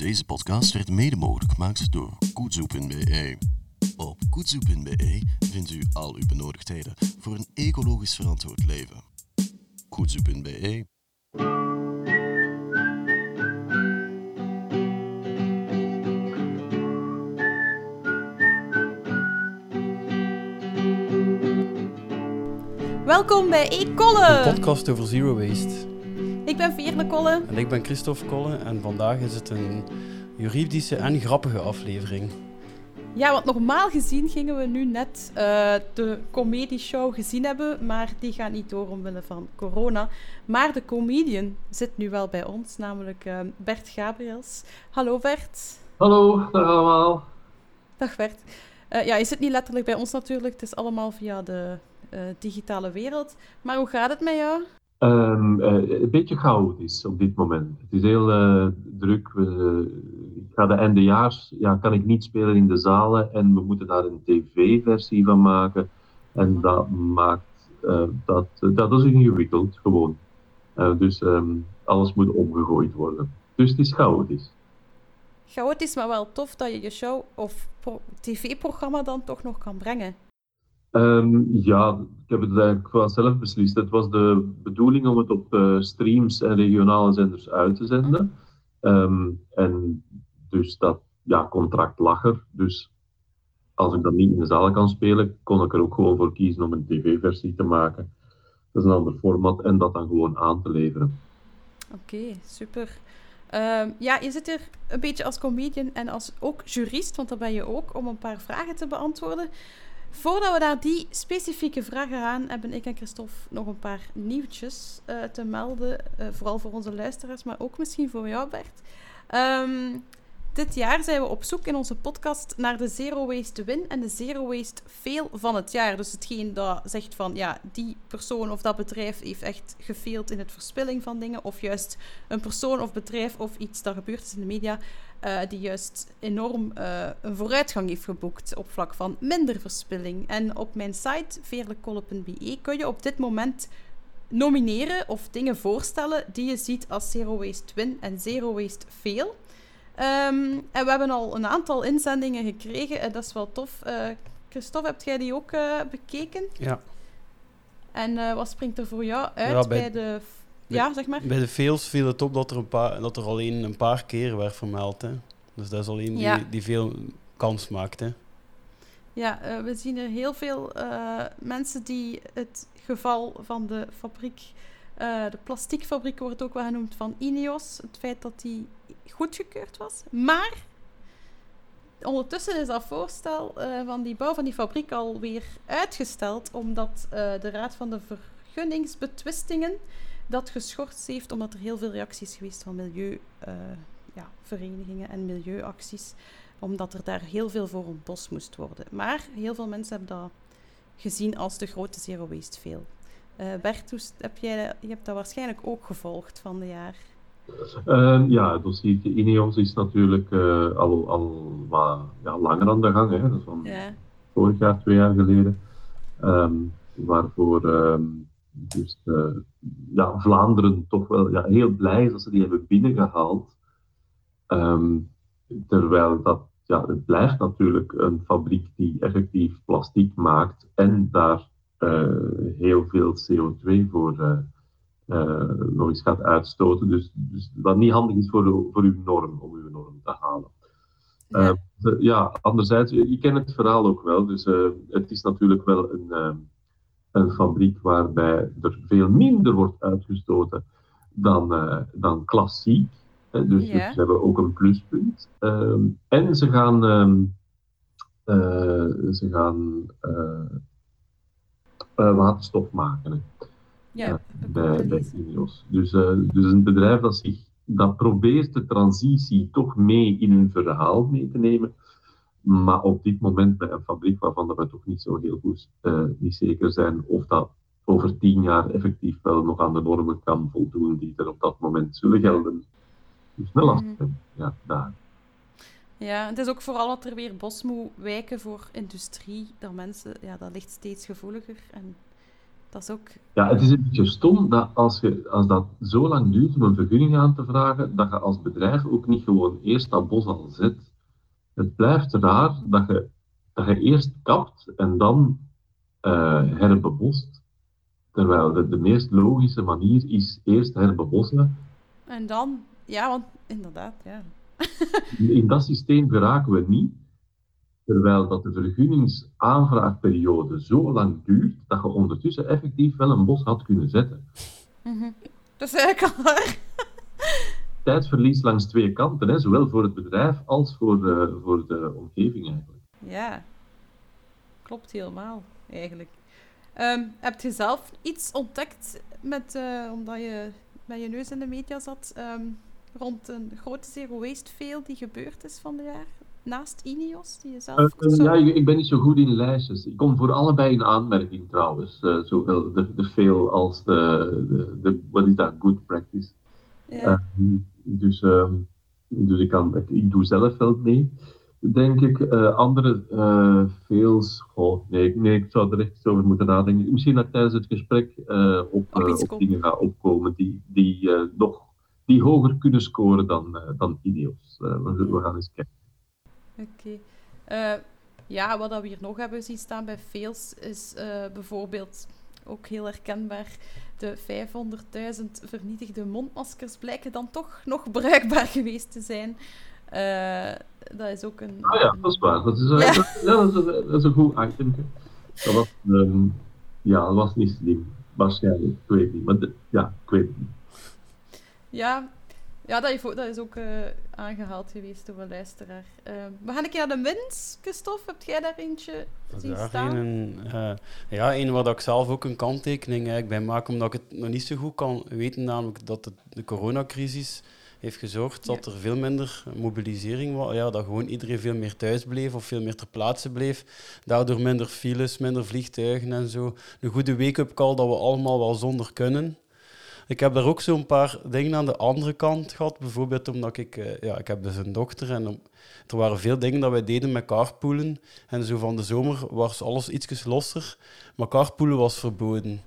Deze podcast werd mede mogelijk gemaakt door Koetsoe.be. Op Koetsoe.be vindt u al uw benodigdheden voor een ecologisch verantwoord leven. Koetsoe.be Welkom bij E-Kolle. Een podcast over zero waste. Ik ben Veerle Kolle. En ik ben Christophe Kolle en vandaag is het een juridische en grappige aflevering. Ja, want normaal gezien gingen we nu net uh, de comedieshow gezien hebben, maar die gaat niet door omwille van corona. Maar de comedian zit nu wel bij ons, namelijk uh, Bert Gabriels. Hallo Bert. Hallo, dag allemaal. Dag Bert. Uh, ja, je zit niet letterlijk bij ons natuurlijk, het is allemaal via de digitale wereld. Maar hoe gaat het met jou? Um, uh, een beetje chaotisch op dit moment. Het is heel uh, druk. We, ik ga de eindejaars, ja, kan ik niet spelen in de zalen en we moeten daar een tv-versie van maken. En dat maakt, uh, dat, dat is ingewikkeld, gewoon. dus um, alles moet omgegooid worden. Dus het is chaotisch. Chaotisch, maar wel tof dat je je show of tv-programma dan toch nog kan brengen. Um, ja, ik heb het eigenlijk zelf beslist. Het was de bedoeling om het op uh, streams en regionale zenders uit te zenden. Um, en dus dat ja, contract lag er. Dus als ik dat niet in de zaal kan spelen, kon ik er ook gewoon voor kiezen om een tv-versie te maken. Dat is een ander format en dat dan gewoon aan te leveren. Oké, super. Um, ja, je zit er een beetje als comedian en als ook jurist, want dat ben je ook, om een paar vragen te beantwoorden. Voordat we daar die specifieke vragen aan hebben ik en Christophe nog een paar nieuwtjes uh, te melden. Uh, vooral voor onze luisteraars, maar ook misschien voor jou, Bert. Um, dit jaar zijn we op zoek in onze podcast naar de Zero Waste Win en de Zero Waste Fail van het jaar. Dus hetgeen dat zegt van, ja, die persoon of dat bedrijf heeft echt gefeeld in het verspilling van dingen. Of juist een persoon of bedrijf of iets dat gebeurd is in de media, uh, die juist enorm uh, een vooruitgang heeft geboekt op vlak van minder verspilling. En op mijn site, veerlekolle.be, kun je op dit moment nomineren of dingen voorstellen die je ziet als Zero Waste Win en Zero Waste Fail. Um, en we hebben al een aantal inzendingen gekregen. En dat is wel tof. Uh, Christophe, heb jij die ook uh, bekeken? Ja. En uh, wat springt er voor jou uit ja, bij, bij, de... Bij, ja, zeg maar. Bij de fails viel het op dat er, een paar, dat er alleen een paar keer werd vermeld. Hè. Dus dat is alleen ja. die, die veel kans maakt. Hè. Ja, we zien er heel veel mensen die het geval van de fabriek... de plastiekfabriek wordt ook wel genoemd van Ineos. Het feit dat die goedgekeurd was. Maar ondertussen is dat voorstel uh, van die bouw van die fabriek alweer uitgesteld, omdat uh, de Raad van de Vergunningsbetwistingen dat geschorst heeft, omdat er heel veel reacties geweest van milieuverenigingen uh, ja, en milieuacties, omdat er daar heel veel voor ontbost moest worden. Maar heel veel mensen hebben dat gezien als de grote zero waste veel. Bert, heb jij, je hebt dat waarschijnlijk ook gevolgd van de jaar. Uh, ja, het dossier Ineos is natuurlijk uh, al, al wat ja, langer aan de gang. Hè. Dat is van ja. vorig jaar, twee jaar geleden. Um, waarvoor um, dus, uh, ja, Vlaanderen toch wel ja, heel blij is dat ze die hebben binnengehaald. Um, terwijl dat, ja, het blijft natuurlijk een fabriek die effectief plastic maakt en daar eh, heel veel CO2 voor nog eens gaat uitstoten. Dus, dus wat niet handig is voor, de, voor uw norm, om uw norm te halen. Ja. Uh, de, ja, anderzijds, je kent het verhaal ook wel. Dus uh, het is natuurlijk wel een, een fabriek waarbij er veel minder wordt uitgestoten dan, dan klassiek. Hè, dus, ja. dus, ze hebben ook een pluspunt. Ehm, en ze gaan, um, ze gaan waterstof maken. Hè. Ja, bij, bij Ineos. Dus, uh, dus een bedrijf dat, zich, dat probeert de transitie toch mee in hun verhaal mee te nemen. Maar op dit moment bij een fabriek waarvan we toch niet zo heel goed uh, niet zeker zijn of dat over tien jaar effectief wel nog aan de normen kan voldoen die er op dat moment zullen gelden. Dus wel lastig, mm. ja, daar. Ja, het is ook vooral dat er weer bos moet wijken voor industrie. Dat mensen, ja, dat ligt steeds gevoeliger. En Dat is ook... Ja, het is een beetje stom dat als, je, als dat zo lang duurt om een vergunning aan te vragen, dat je als bedrijf ook niet gewoon eerst dat bos al zet. Het blijft raar dat je, dat je eerst kapt en dan uh, herbebost. Terwijl de, de meest logische manier is eerst herbebossen. En dan, ja, want inderdaad, ja. In dat systeem geraken we niet. Terwijl dat de vergunningsaanvraagperiode zo lang duurt, dat je ondertussen effectief wel een bos had kunnen zetten. -hmm. Dat is eigenlijk al waar. Tijdverlies langs twee kanten, hè, zowel voor het bedrijf als voor de, voor de omgeving eigenlijk. Ja, klopt helemaal eigenlijk. Um, heb je zelf iets ontdekt met, uh, omdat je met je neus in de media zat, um, rond een grote zero waste fail die gebeurd is van de jaar? Naast Ineos, die je zelf... Uh, zo... Ja, ik ben niet zo goed in lijstjes. Ik kom voor allebei in aanmerking trouwens. Uh, zowel de, de veel als de, de, de, wat is dat, good practice. Ja. Uh, dus, um, dus ik, kan, ik, ik, doe zelf wel mee, denk ik. andere fails, oh, nee, nee, ik zou er echt over moeten nadenken. Misschien dat ik tijdens het gesprek op, op, dingen ga opkomen die, die, nog, die hoger kunnen scoren dan, dan Ineos. we gaan eens kijken. Oké. Okay. Uh, ja, wat we hier nog hebben zien staan bij Fails is uh, bijvoorbeeld ook heel herkenbaar. De 500.000 vernietigde mondmaskers blijken dan toch nog bruikbaar geweest te zijn. Uh, dat is ook een. Ah ja, dat is waar. Dat is, ja. dat, ja, dat is, dat is een goed item. Dat was, um, ja, dat was niet slim. Waarschijnlijk. Ik weet niet. Maar de, ja, ik weet niet. Ja, ja, dat, dat is ook uh, aangehaald geweest door een luisteraar. Uh, we gaan een keer naar de wins, Christophe. Heb jij daar eentje zien staan? Een, uh, ja, een waar ik zelf ook een kanttekening eigenlijk bij maak, omdat ik het nog niet zo goed kan weten, namelijk dat de coronacrisis heeft gezorgd dat er veel minder mobilisering was. Ja, dat gewoon iedereen veel meer thuis bleef of veel meer ter plaatse bleef. Daardoor minder files, minder vliegtuigen en zo. Een goede wake-up call dat we allemaal wel zonder kunnen. Ik heb daar ook zo'n paar dingen aan de andere kant gehad. Bijvoorbeeld omdat ik, uh, ja, ik heb dus een dochter en om, er waren veel dingen dat wij deden met carpoolen. En zo van de zomer was alles iets losser, maar carpoolen was verboden.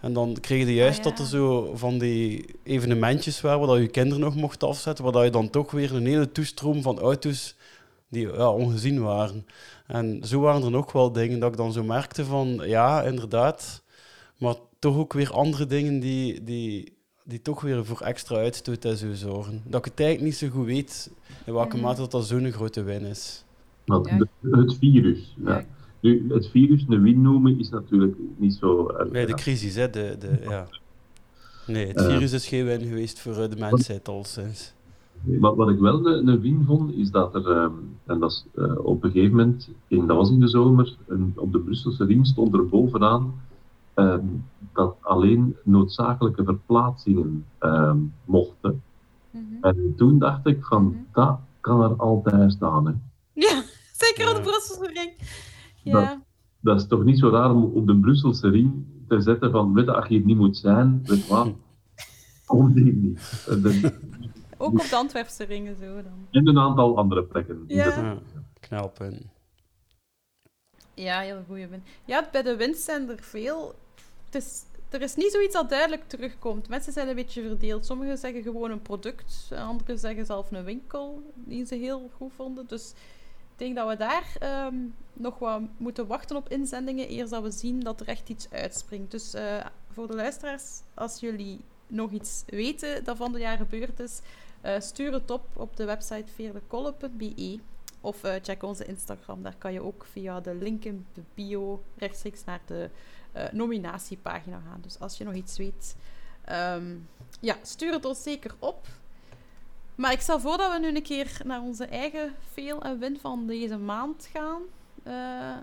En dan kreeg je juist ah, dat er zo van die evenementjes waren waar je kinderen nog mocht afzetten, waar je dan toch weer een hele toestroom van auto's die ja, ongezien waren. En zo waren er nog wel dingen dat ik dan zo merkte van, ja, inderdaad, maar toch ook weer andere dingen die, die, die toch weer voor extra uitstoot en zo zorgen. Dat ik het eigenlijk niet zo goed weet in welke mhm. mate dat, zo'n grote win is. Want het virus. Ja. Nu, het virus een win noemen is natuurlijk niet zo. nee, de crisis, hè? De, de, ja. Nee, het virus is geen win geweest voor eh, de mensheid al sinds. Wat, wat ik wel een, een win vond, is dat er, um, en dat is, uh, op een gegeven moment, in, dat was in de zomer, een, op de Brusselse ring stond er bovenaan um, dat alleen noodzakelijke verplaatsingen um, mochten. Mm -hmm. En toen dacht ik van, mm -hmm. dat kan er altijd staan. Hè. Ja, zeker op de Brusselse ring. Ja. Dat, dat, is toch niet zo raar om op de Brusselse ring te zetten van, weet als je hier niet moet zijn, weet wat, kom hier niet. Ook op de Antwerpse ringen zo dan. En een aantal andere plekken. Ja. ja knelpunt. Ja, heel goede win. Ja, bij de winst zijn er veel er is niet zoiets dat duidelijk terugkomt. Mensen zijn een beetje verdeeld. Sommigen zeggen gewoon een product, anderen zeggen zelf een winkel die ze heel goed vonden. Dus ik denk dat we daar ehm, nog wat moeten wachten op inzendingen, eerst dat we zien dat er echt iets uitspringt. Dus uh, voor de luisteraars, als jullie nog iets weten dat van de jaar gebeurd is, uh, stuur het op op de website veerdekolle.be of uh, check onze Instagram. Daar kan je ook via de link in de bio rechtstreeks naar de uh, nominatiepagina gaan. Dus als je nog iets weet, um, ja, stuur het ons zeker op. Maar ik stel voor dat we nu een keer naar onze eigen fail en win van deze maand gaan. Uh,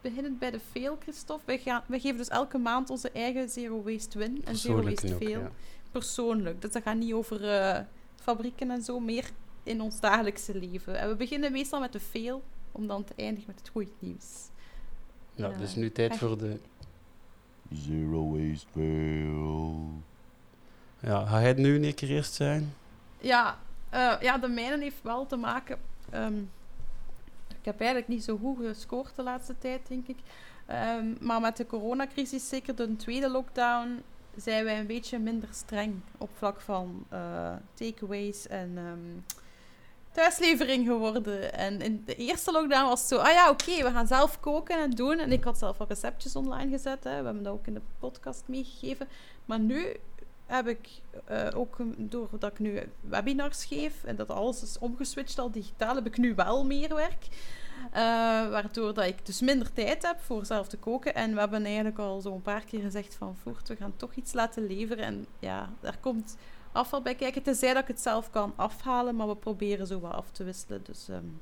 beginnend bij de fail, Christophe. Wij, gaan, wij geven dus elke maand onze eigen zero waste win en zero waste fail. Persoonlijk. Dus dat gaat niet over uh, fabrieken en zo, meer in ons dagelijkse leven. En we beginnen meestal met de fail, om dan te eindigen met het goede nieuws. Ja, dus nu tijd voor de Zero waste fail. Ja, ga jij nu een keer eerst zijn? Ja, uh, ja de mijne heeft wel te maken... Um, ik heb eigenlijk niet zo goed gescoord de laatste tijd, denk ik. Um, maar met de coronacrisis, zeker de tweede lockdown, zijn wij een beetje minder streng op vlak van uh, takeaways en um, thuislevering geworden. En in de eerste lockdown was het zo, ah ja, oké, we gaan zelf koken en doen. En ik had zelf al receptjes online gezet, hè. we hebben dat ook in de podcast meegegeven. Maar nu heb ik uh, ook, doordat ik nu webinars geef en dat alles is omgeswitcht al digitaal, heb ik nu wel meer werk. Uh, waardoor dat ik dus minder tijd heb voor zelf te koken. En we hebben eigenlijk al zo'n paar keer gezegd van voort, we gaan toch iets laten leveren. En ja, daar komt afval bij kijken. Tenzij dat ik het zelf kan afhalen, maar we proberen zo wat af te wisselen. Dus um,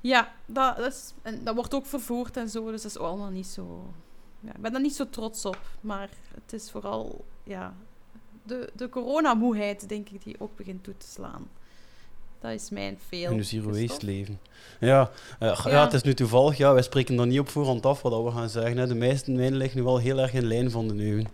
ja, dat, dat, is, en dat wordt ook vervoerd en zo. Dus dat is allemaal niet zo... Ja, ik ben daar niet zo trots op. Maar het is vooral ja, de, de coronamoeheid, denk ik, die ook begint toe te slaan. Dat is mijn veel. Een zero waste leven. Ja, uh, ja. ja. het is nu toevallig. Ja, wij spreken dan niet op voorhand af wat we gaan zeggen. Hè. De meeste mijnen liggen nu wel heel erg in lijn van de nieuwe. Uh,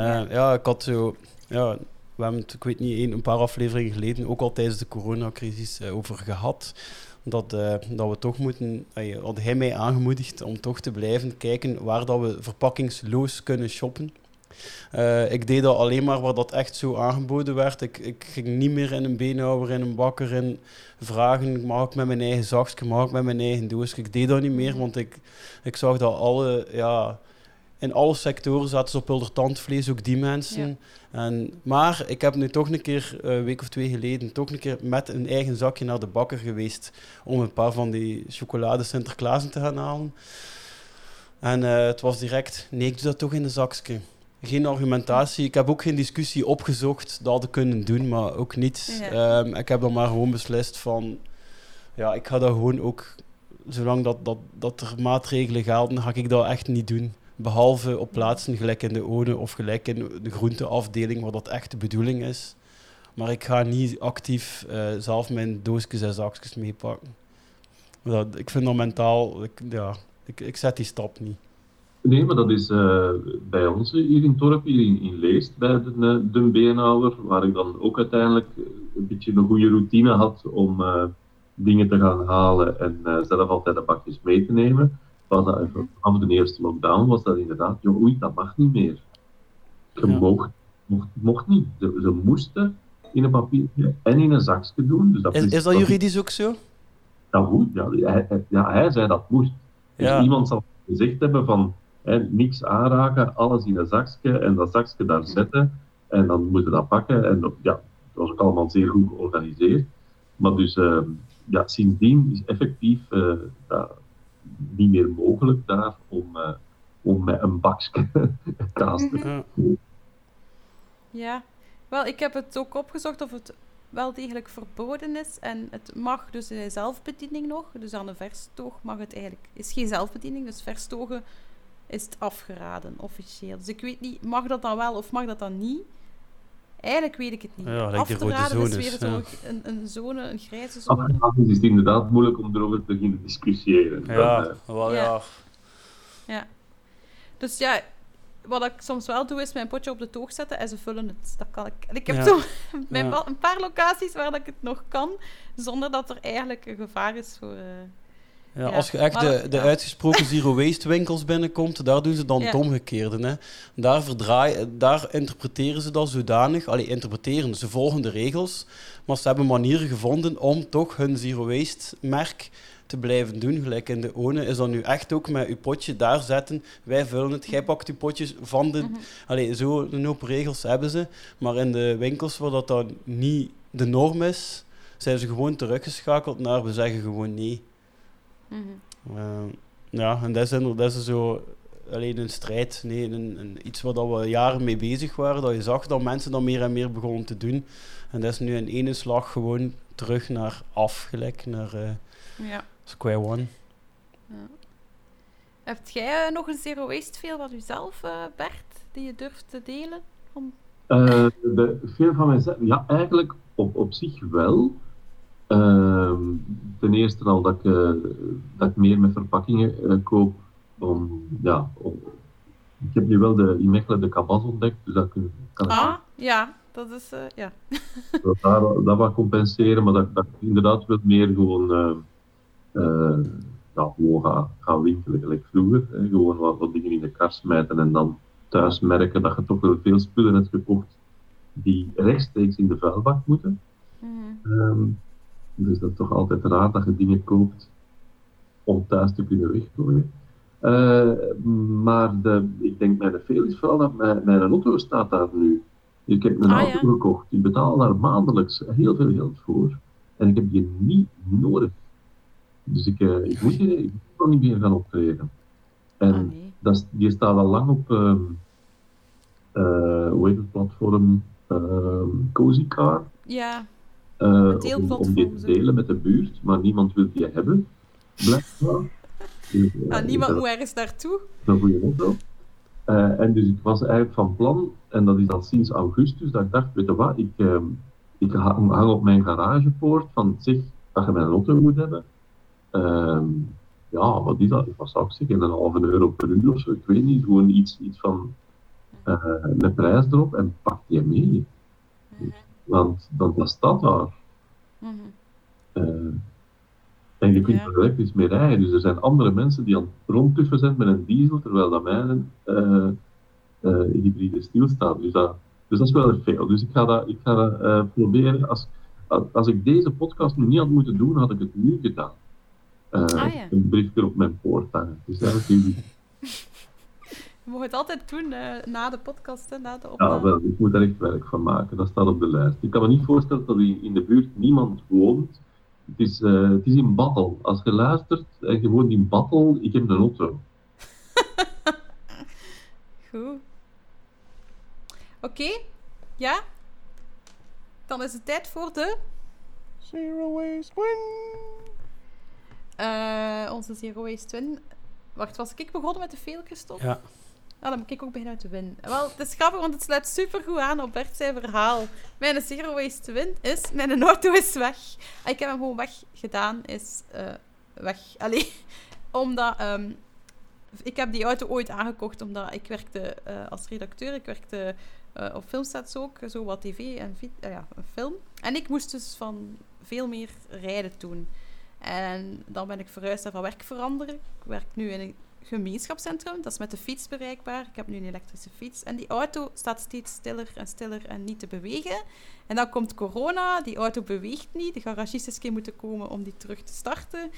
ja. ja. ik had zo... Ja, we hebben het, ik weet niet, een, paar afleveringen geleden, ook al tijdens de coronacrisis, uh, over gehad. Dat, uh, dat we toch moeten, uh, had hij mij aangemoedigd om toch te blijven kijken waar dat we verpakkingsloos kunnen shoppen. Ik deed dat alleen maar waar dat echt zo aangeboden werd. Ik, ik ging niet meer in een beenhouwer, in een bakker en vragen, mag ik met mijn eigen zakje, mag ik met mijn eigen doosje. Ik deed dat niet meer, want ik, ik zag dat alle, ja, in alle sectoren zaten ze op hulder tandvlees, ook die mensen. En, maar ik heb nu toch een keer, een week of twee geleden, toch een keer met een eigen zakje naar de bakker geweest om een paar van die chocolade Sinterklaasen te gaan halen. En uh, het was direct, nee, ik doe dat toch in een zakje geen argumentatie. Ik heb ook geen discussie opgezocht dat we kunnen doen, maar ook niet. Ehm, ik heb dan maar gewoon beslist van... Ja, ik ga dat gewoon ook... Zolang dat, dat, dat er maatregelen gelden, ga ik dat echt niet doen. Behalve op plaatsen gelijk in de ONE of gelijk in de groenteafdeling, waar dat echt de bedoeling is. Maar ik ga niet actief uh, zelf mijn doosjes en zakjes meepakken. Ik vind dat mentaal... Ik, ja, ik, ik zet die stap niet. Nee, maar dat is uh, bij ons hier in Torp, hier in, in Leest, bij de, eh, de waar ik dan ook uiteindelijk een beetje een goede routine had om dingen te gaan halen en zelf altijd de bakjes mee te nemen. Was dat, vanaf de eerste lockdown was dat inderdaad, joh, oei, dat mag niet meer. Je ja. mocht, mocht, mocht niet. Ze, ze, moesten in een papiertje en in een zakje doen. Dus dat is, is, dat juridisch ook zo? Dat moet, ja. Hij, ja, hij zei dat moest. Dus iemand zal gezegd hebben van niks aanraken, alles in een zakje en dat zakje daar zetten. En dan moeten we dat pakken. En ja, dat was ook allemaal zeer goed georganiseerd. Maar dus uh, ja, sindsdien is effectief uh, niet meer mogelijk daar om, uh, om met een bakje kaas te doen. Ja, wel, ik heb het ook opgezocht of het wel degelijk verboden is. En het mag dus in zelfbediening nog. Dus aan de verstoog mag het eigenlijk... is geen zelfbediening, dus verstogen is het afgeraden, officieel. Dus ik weet niet, mag dat dan wel of mag dat dan niet? Eigenlijk weet ik het niet. Ja, Af te raden is weer zo een, een zone, een grijze zone. Afgeraden is het inderdaad moeilijk om erover te beginnen discussiëren. Ja, dat, uh... wel ja. ja. Dus ja, wat ik soms wel doe, is mijn potje op de toog zetten en ze vullen het. Dat kan ik. ik heb ja. zo ja. een paar locaties waar dat ik het nog kan, zonder dat er eigenlijk een gevaar is voor... Uh, ja, als je echt de, de uitgesproken zero waste winkels binnenkomt, daar doen ze dan het omgekeerde. Hè. Daar, verdraaien, daar interpreteren ze dat zodanig, allee, interpreteren, ze volgen de regels, maar ze hebben manieren gevonden om toch hun zero waste merk te blijven doen. Gelijk in de ONE is dat nu echt ook met je potje daar zetten. Wij vullen het, jij pakt je potjes van de... Mm allee, zo een hoop regels hebben ze. Maar in de winkels waar dat dan niet de norm is, zijn ze gewoon teruggeschakeld naar we zeggen gewoon nee. Mm ja, en dat is, dat is zo alleen een strijd. Nee, een, een, iets waar we jaren mee bezig waren. Dat je zag dat mensen dat meer en meer begonnen te doen. En dat is nu in ene slag gewoon terug naar af, gelijk naar uh, ja. square one. Ja. Hebt jij uh, nog een zero waste veel van jezelf, uh, Bert, die je durft te delen? Om... de, veel van mijzelf, ja, eigenlijk op, op zich wel. Ehm, ten eerste al dat ik, uh, dat ik meer met verpakkingen uh, koop. Om, ja, ik heb nu wel de, in Mechelen de kabas ontdekt, dus dat kan, kan Ah, ja, dat is, uh, ja. dat, daar, dat wat compenseren, maar dat, dat ik inderdaad wil meer gewoon ja, gewoon gaan, gaan winkelen, gelijk vroeger. Hè. Gewoon wat, wat dingen in de kar smijten en dan thuis merken dat je toch wel veel spullen hebt gekocht die rechtstreeks in de vuilbak moeten. Mhm. Ehm, dus dat is toch altijd raar dat je dingen koopt om thuis te kunnen weggooien. Uh, maar de, ik denk mijn veel is vooral dat mijn, mijn auto staat daar nu. Ik heb een ah, auto gekocht, ik betaal daar maandelijks heel veel geld voor. En ik heb die niet nodig. Dus ik, uh, ik moet hier ik moet nog niet meer gaan optreden. En ah, nee. dat, die staat al lang op, um, uh, hoe heet het platform? Um, Cozy Car. Ja. Uh, om, om die te delen met de buurt, maar niemand wil die hebben. Blijkbaar. Dus, ah, niemand moet ergens naartoe. Dat is een goede uh, en dus ik was eigenlijk van plan, en dat is al sinds augustus, dat ik dacht, weet je wat, ik, uh, ik hang op mijn garagepoort van, zeg, dat je mijn auto moet hebben. Uh, ja, wat is dat? Wat zou ik zeggen? Een halve euro per uur of zo, ik weet niet. Gewoon iets, iets van uh, een prijs erop en pak je mee. Mhm. Want dan dat staat daar. Mm -hmm. En je kunt ja. er elektrisch mee rijden. Dus er zijn andere mensen die aan het rondtuffen zijn met een diesel, terwijl dat mijn uh, uh, hybride stilstaat. Dus dat, dus dat is wel veel. Dus ik ga dat, ik ga dat proberen. Als, als ik deze podcast nu niet had moeten doen, had ik het nu gedaan. Ah, ja. Een briefje op mijn poort hangen. Dus eigenlijk Je mag het altijd doen na de podcast, hè, na de opname. Ja, wel, ik moet er echt werk van maken. Dat staat op de lijst. Ik kan me niet voorstellen dat in de buurt niemand woont het is, uh, het is in battle. Als je luistert en je woont in battle, ik heb een auto. Goed. Oké, ja. Dan is het tijd voor de... Zero Waste Win. Uh, onze Zero Waste Twin. Wacht, was ik begonnen met de veel, Christophe? Ja. Nou, dan moet ik ook beginnen te winnen. Wel, het is grappig, want het sluit super goed aan op Bert zijn verhaal. Mijn zero waste win is, mijn auto is weg. Ah, ik heb hem gewoon weggedaan, is uh, weg. Allee, omdat... Um, ik heb die auto ooit aangekocht omdat ik werkte uh, als redacteur. Ik werkte uh, op filmsets ook, zo wat tv en ja, film. En ik moest dus van veel meer rijden doen. En dan ben ik verhuisd en van werk veranderen. Ik werk nu in een gemeenschapscentrum. Dat is met de fiets bereikbaar. Ik heb nu een elektrische fiets. En die auto staat steeds stiller en stiller en niet te bewegen. En dan komt corona. Die auto beweegt niet. De garagistes moeten komen om die terug te starten.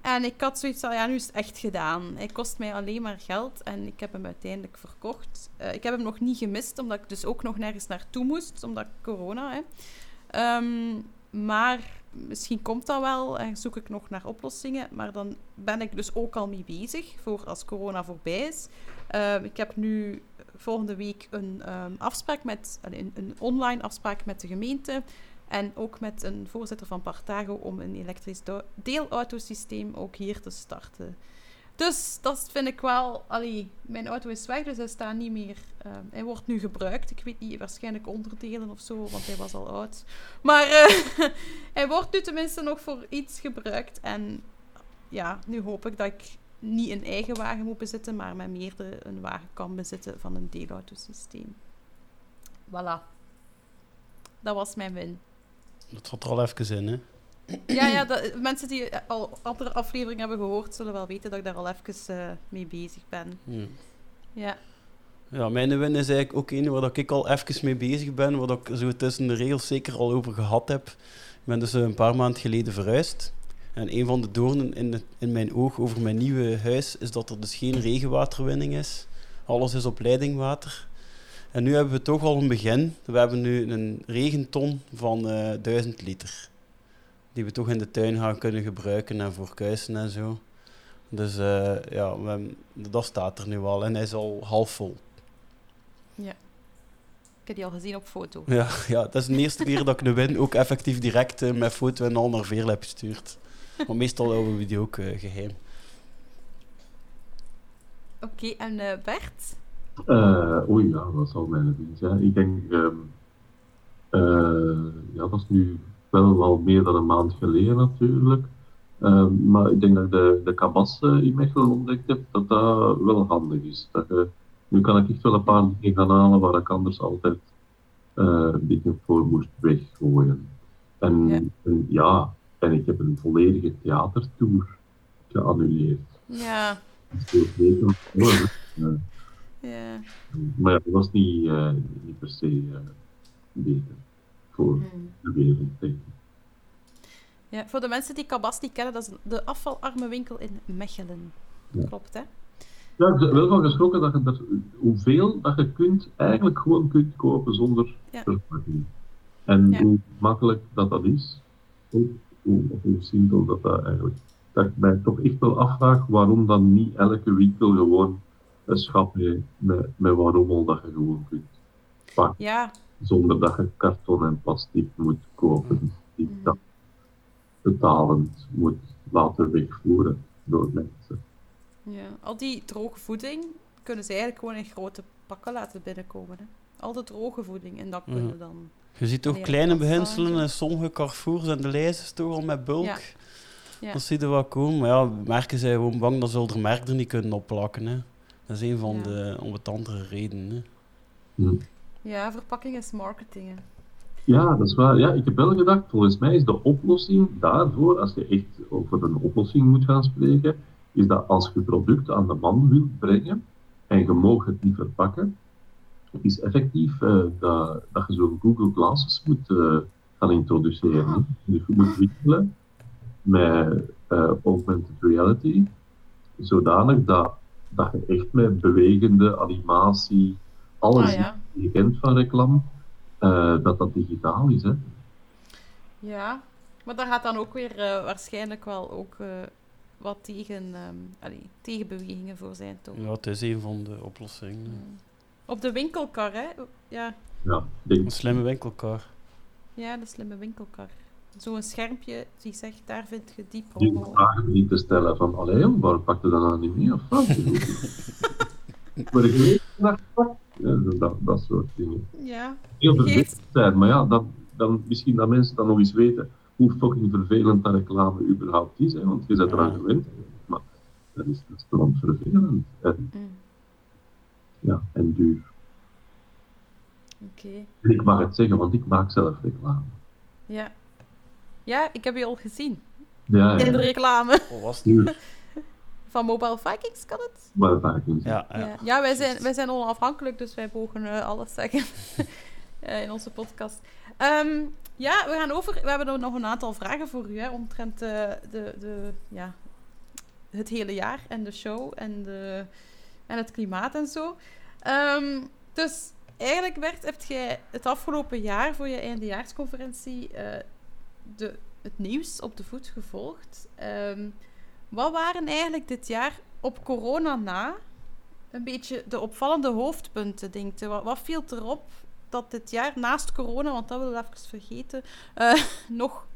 En ik had zoiets van, ja, nu is het echt gedaan. Hij kost mij alleen maar geld en ik heb hem uiteindelijk verkocht. Uh, ik heb hem nog niet gemist, omdat ik dus ook nog nergens naartoe moest, omdat corona. Hè. Um, maar misschien komt dat wel en zoek ik nog naar oplossingen. Maar dan ben ik dus ook al mee bezig voor als corona voorbij is. Ehm, ik heb nu volgende week een um, afspraak met een, een, online afspraak met de gemeente. En ook met een voorzitter van Partago om een elektrisch deelautosysteem ook hier te starten. Dus dat vind ik wel. Allee, mijn auto is weg, dus hij staat niet meer. Uh, hij wordt nu gebruikt. Ik weet niet, waarschijnlijk onderdelen of zo, want hij was al oud. Maar uh, hij wordt nu tenminste nog voor iets gebruikt. En ja, nu hoop ik dat ik niet een eigen wagen moet bezitten, maar met meerdere een wagen kan bezitten van een deelautosysteem. Voilà. Dat was mijn win. Dat zat er al even in, hè? Ja, ja dat, mensen die al andere afleveringen hebben gehoord, zullen wel weten dat ik daar al even uh, mee bezig ben. Ja. ja. Ja, mijn win is eigenlijk ook een waar ik al even mee bezig ben, waar ik zo tussen de regels zeker al over gehad heb. Ik ben dus een paar maanden geleden verhuisd. En een van de doornen in, in mijn oog over mijn nieuwe huis is dat er dus geen regenwaterwinning is. Alles is op leidingwater. En nu hebben we toch al een begin. We hebben nu een regenton van uh, eh, 1000 liter die we toch in de tuin gaan kunnen gebruiken en voor kuisen en zo. Dus uh, ja, we, dat staat er nu al en hij is al half vol. Ja. Ik heb die al gezien op foto. Ja, ja dat is de eerste keer dat ik de win ook effectief direct uh, met foto en al naar Veerle heb gestuurd. Maar meestal houden we die ook uh, geheim. Oké, okay, en Bert? oei, ja, dat zal mijn win zijn. Ik denk, um, ja, dat is nu wel al meer dan een maand geleden natuurlijk. Ehm, maar ik denk dat ik de, de kabas uh, in Mechelen ontdekt heb, dat dat wel handig is. Dat, nu kan ik echt wel een paar dingen gaan halen waar ik anders altijd uh, dingen voor moest weggooien. En ja. en ja, en ik heb een volledige theatertour geannuleerd. Ja. Uh, ja. Maar ja, dat was niet, uh, niet per se beter voor hmm. de wereld, denk ik. Ja, voor de mensen die Kabas niet kennen, dat is de afvalarme winkel in Mechelen. Ja. Klopt, hè? Ja, ik heb wel van geschrokken dat je er, hoeveel dat je kunt, eigenlijk gewoon kunt kopen zonder ja. verpakking. En hoe makkelijk dat dat is, hoe, hoe, hoe simpel dat dat eigenlijk dat ik mij toch echt wel afvraag waarom dan niet elke winkel gewoon een schap heeft met, met waarom dat je gewoon kunt pakken. Ja. Zonder dat je karton en plastic moet kopen. Die mm. dat betalend moet laten wegvoeren door mensen. Ja, al die droge voeding kunnen ze eigenlijk gewoon in grote pakken laten binnenkomen. Hè? Al de droge voeding en dat kunnen dan. Je ziet toch kleine beginselen in sommige Carrefours en de lijstjes toch al met bulk. Ja. Dat zie je wel komen. Maar ja, merken zijn gewoon bang dat ze er merk er niet kunnen opplakken. Hè. Dat is een van de onbetandere redenen. Hè. Ja, verpakking is marketing. Ja, dat is waar. Ja, ik heb wel gedacht, volgens mij is de oplossing daarvoor, als je echt over een oplossing moet gaan spreken, is dat als je product aan de man wilt brengen en je mag het niet verpakken, is effectief uh, dat, je zo'n Google Glasses moet uh, gaan introduceren. Je moet winkelen met uh, augmented reality, zodanig dat, dat je echt met bewegende animatie, alles ah, je kent van reclame, uh, dat dat digitaal is. Hè? Ja, maar daar gaat dan ook weer uh, waarschijnlijk wel ook wat tegen, um, allee, tegenbewegingen voor zijn, toch? Ja, het is een van de oplossingen. Mm. Op de winkelkar, hè? Ja. Ja, Een slimme winkelkar. Ja, de slimme winkelkar zo'n schermpje die zegt, daar vind je die promo. Die vragen niet te stellen van, allee waarom pakt je dat dan niet mee? Of wat? maar ik weet dat, ja, dat, dat soort dingen. Ja. Heel vervelend zijn, maar ja, dan, dan, misschien dat mensen dan nog eens weten hoe fucking vervelend dat reclame überhaupt is, hè, want je bent eraan gewend. Maar dat is, dat is vervelend. En, mm. Ja, en duur. Oké. Okay. Ik mag het zeggen, want ik maak zelf reclame. Ja. Ja, ik heb je al gezien. Ja, ja. In de reclame. Oh, was het? Van Mobile Vikings kan het? Mobile Vikings. Ja, ja. ja. wij, zijn, wij zijn onafhankelijk, dus wij mogen uh, alles zeggen uh, in onze podcast. Um, ja, we gaan over. We hebben nog een aantal vragen voor u hè, omtrent uh, de, de, ja, het hele jaar en de show en, de, en het klimaat en zo. Um, dus eigenlijk, Bert, heb jij het afgelopen jaar voor je eindejaarsconferentie de, het nieuws op de voet gevolgd. Ehm, wat waren eigenlijk dit jaar op corona na een beetje de opvallende hoofdpunten, denk je? Wat, wat viel erop dat dit jaar naast corona, want dat willen we even vergeten, uh, nog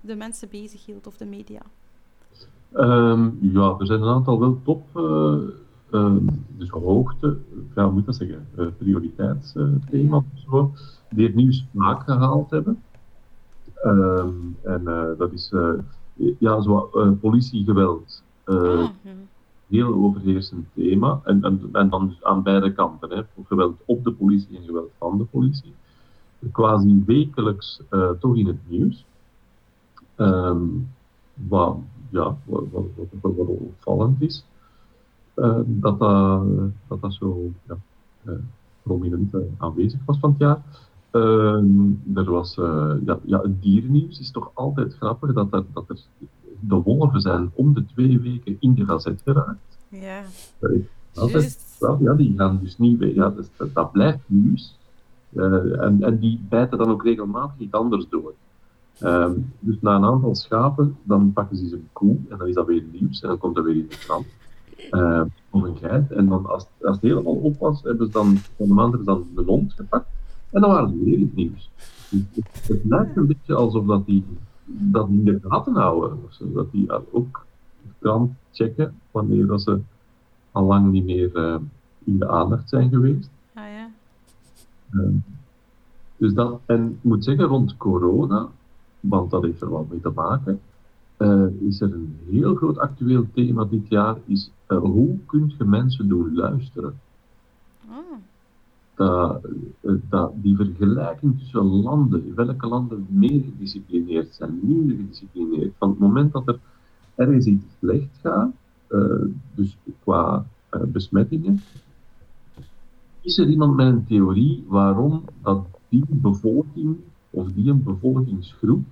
de mensen bezig hield of de media? Um, ja, er zijn een aantal wel top, uh, uh, dus hoogte, ja, moet dat zeggen, prioriteitsthema's ja. die het nieuws vaak gehaald hebben. Um, en uh, dat is uh, ja, zo, uh, politiegeweld. Ah, heel overheersend thema. En, en, en dan dus aan beide kanten. Hè. Geweld op de politie en geweld van de politie. Quasi wekelijks toch in het nieuws. Um, wat, ja, wat, wat, wat, wat opvallend is. dat, dat, dat dat zo ja, prominent aanwezig was van het jaar. Er was, uh, ja, ja, het dierennieuws is toch altijd grappig dat er, dat er de wolven zijn om de twee weken in de gazet geraakt. Ja. Altijd, ja, die gaan dus niet weer, ja, dat, dat blijft nieuws. Uh, en, en die bijten dan ook regelmatig iets anders door. Ehm, dus na een aantal schapen, dan pakken ze een koe en dan is dat weer nieuws en dan komt dat weer in de krant. Uh, of een geit. En dan als, als het helemaal op was, hebben ze dan van de anderen dan de hond gepakt. En dan waren ze weer het nieuws. Het, het lijkt een beetje alsof dat die dat in de gaten houden. Dat die ook krant checken wanneer dat ze al lang niet meer uh, in de aandacht zijn geweest. Ah ja. Uh, dus dat, en ik moet zeggen, rond corona, want dat heeft er wel mee te maken, uh, is er een heel groot actueel thema dit jaar, is hoe kun je mensen doen luisteren? Oh dat, dat die vergelijking tussen landen, welke landen meer gedisciplineerd zijn, minder gedisciplineerd, van het moment dat er ergens iets slecht gaat, dus qua besmettingen, is er iemand met een theorie waarom dat die bevolking of die een bevolkingsgroep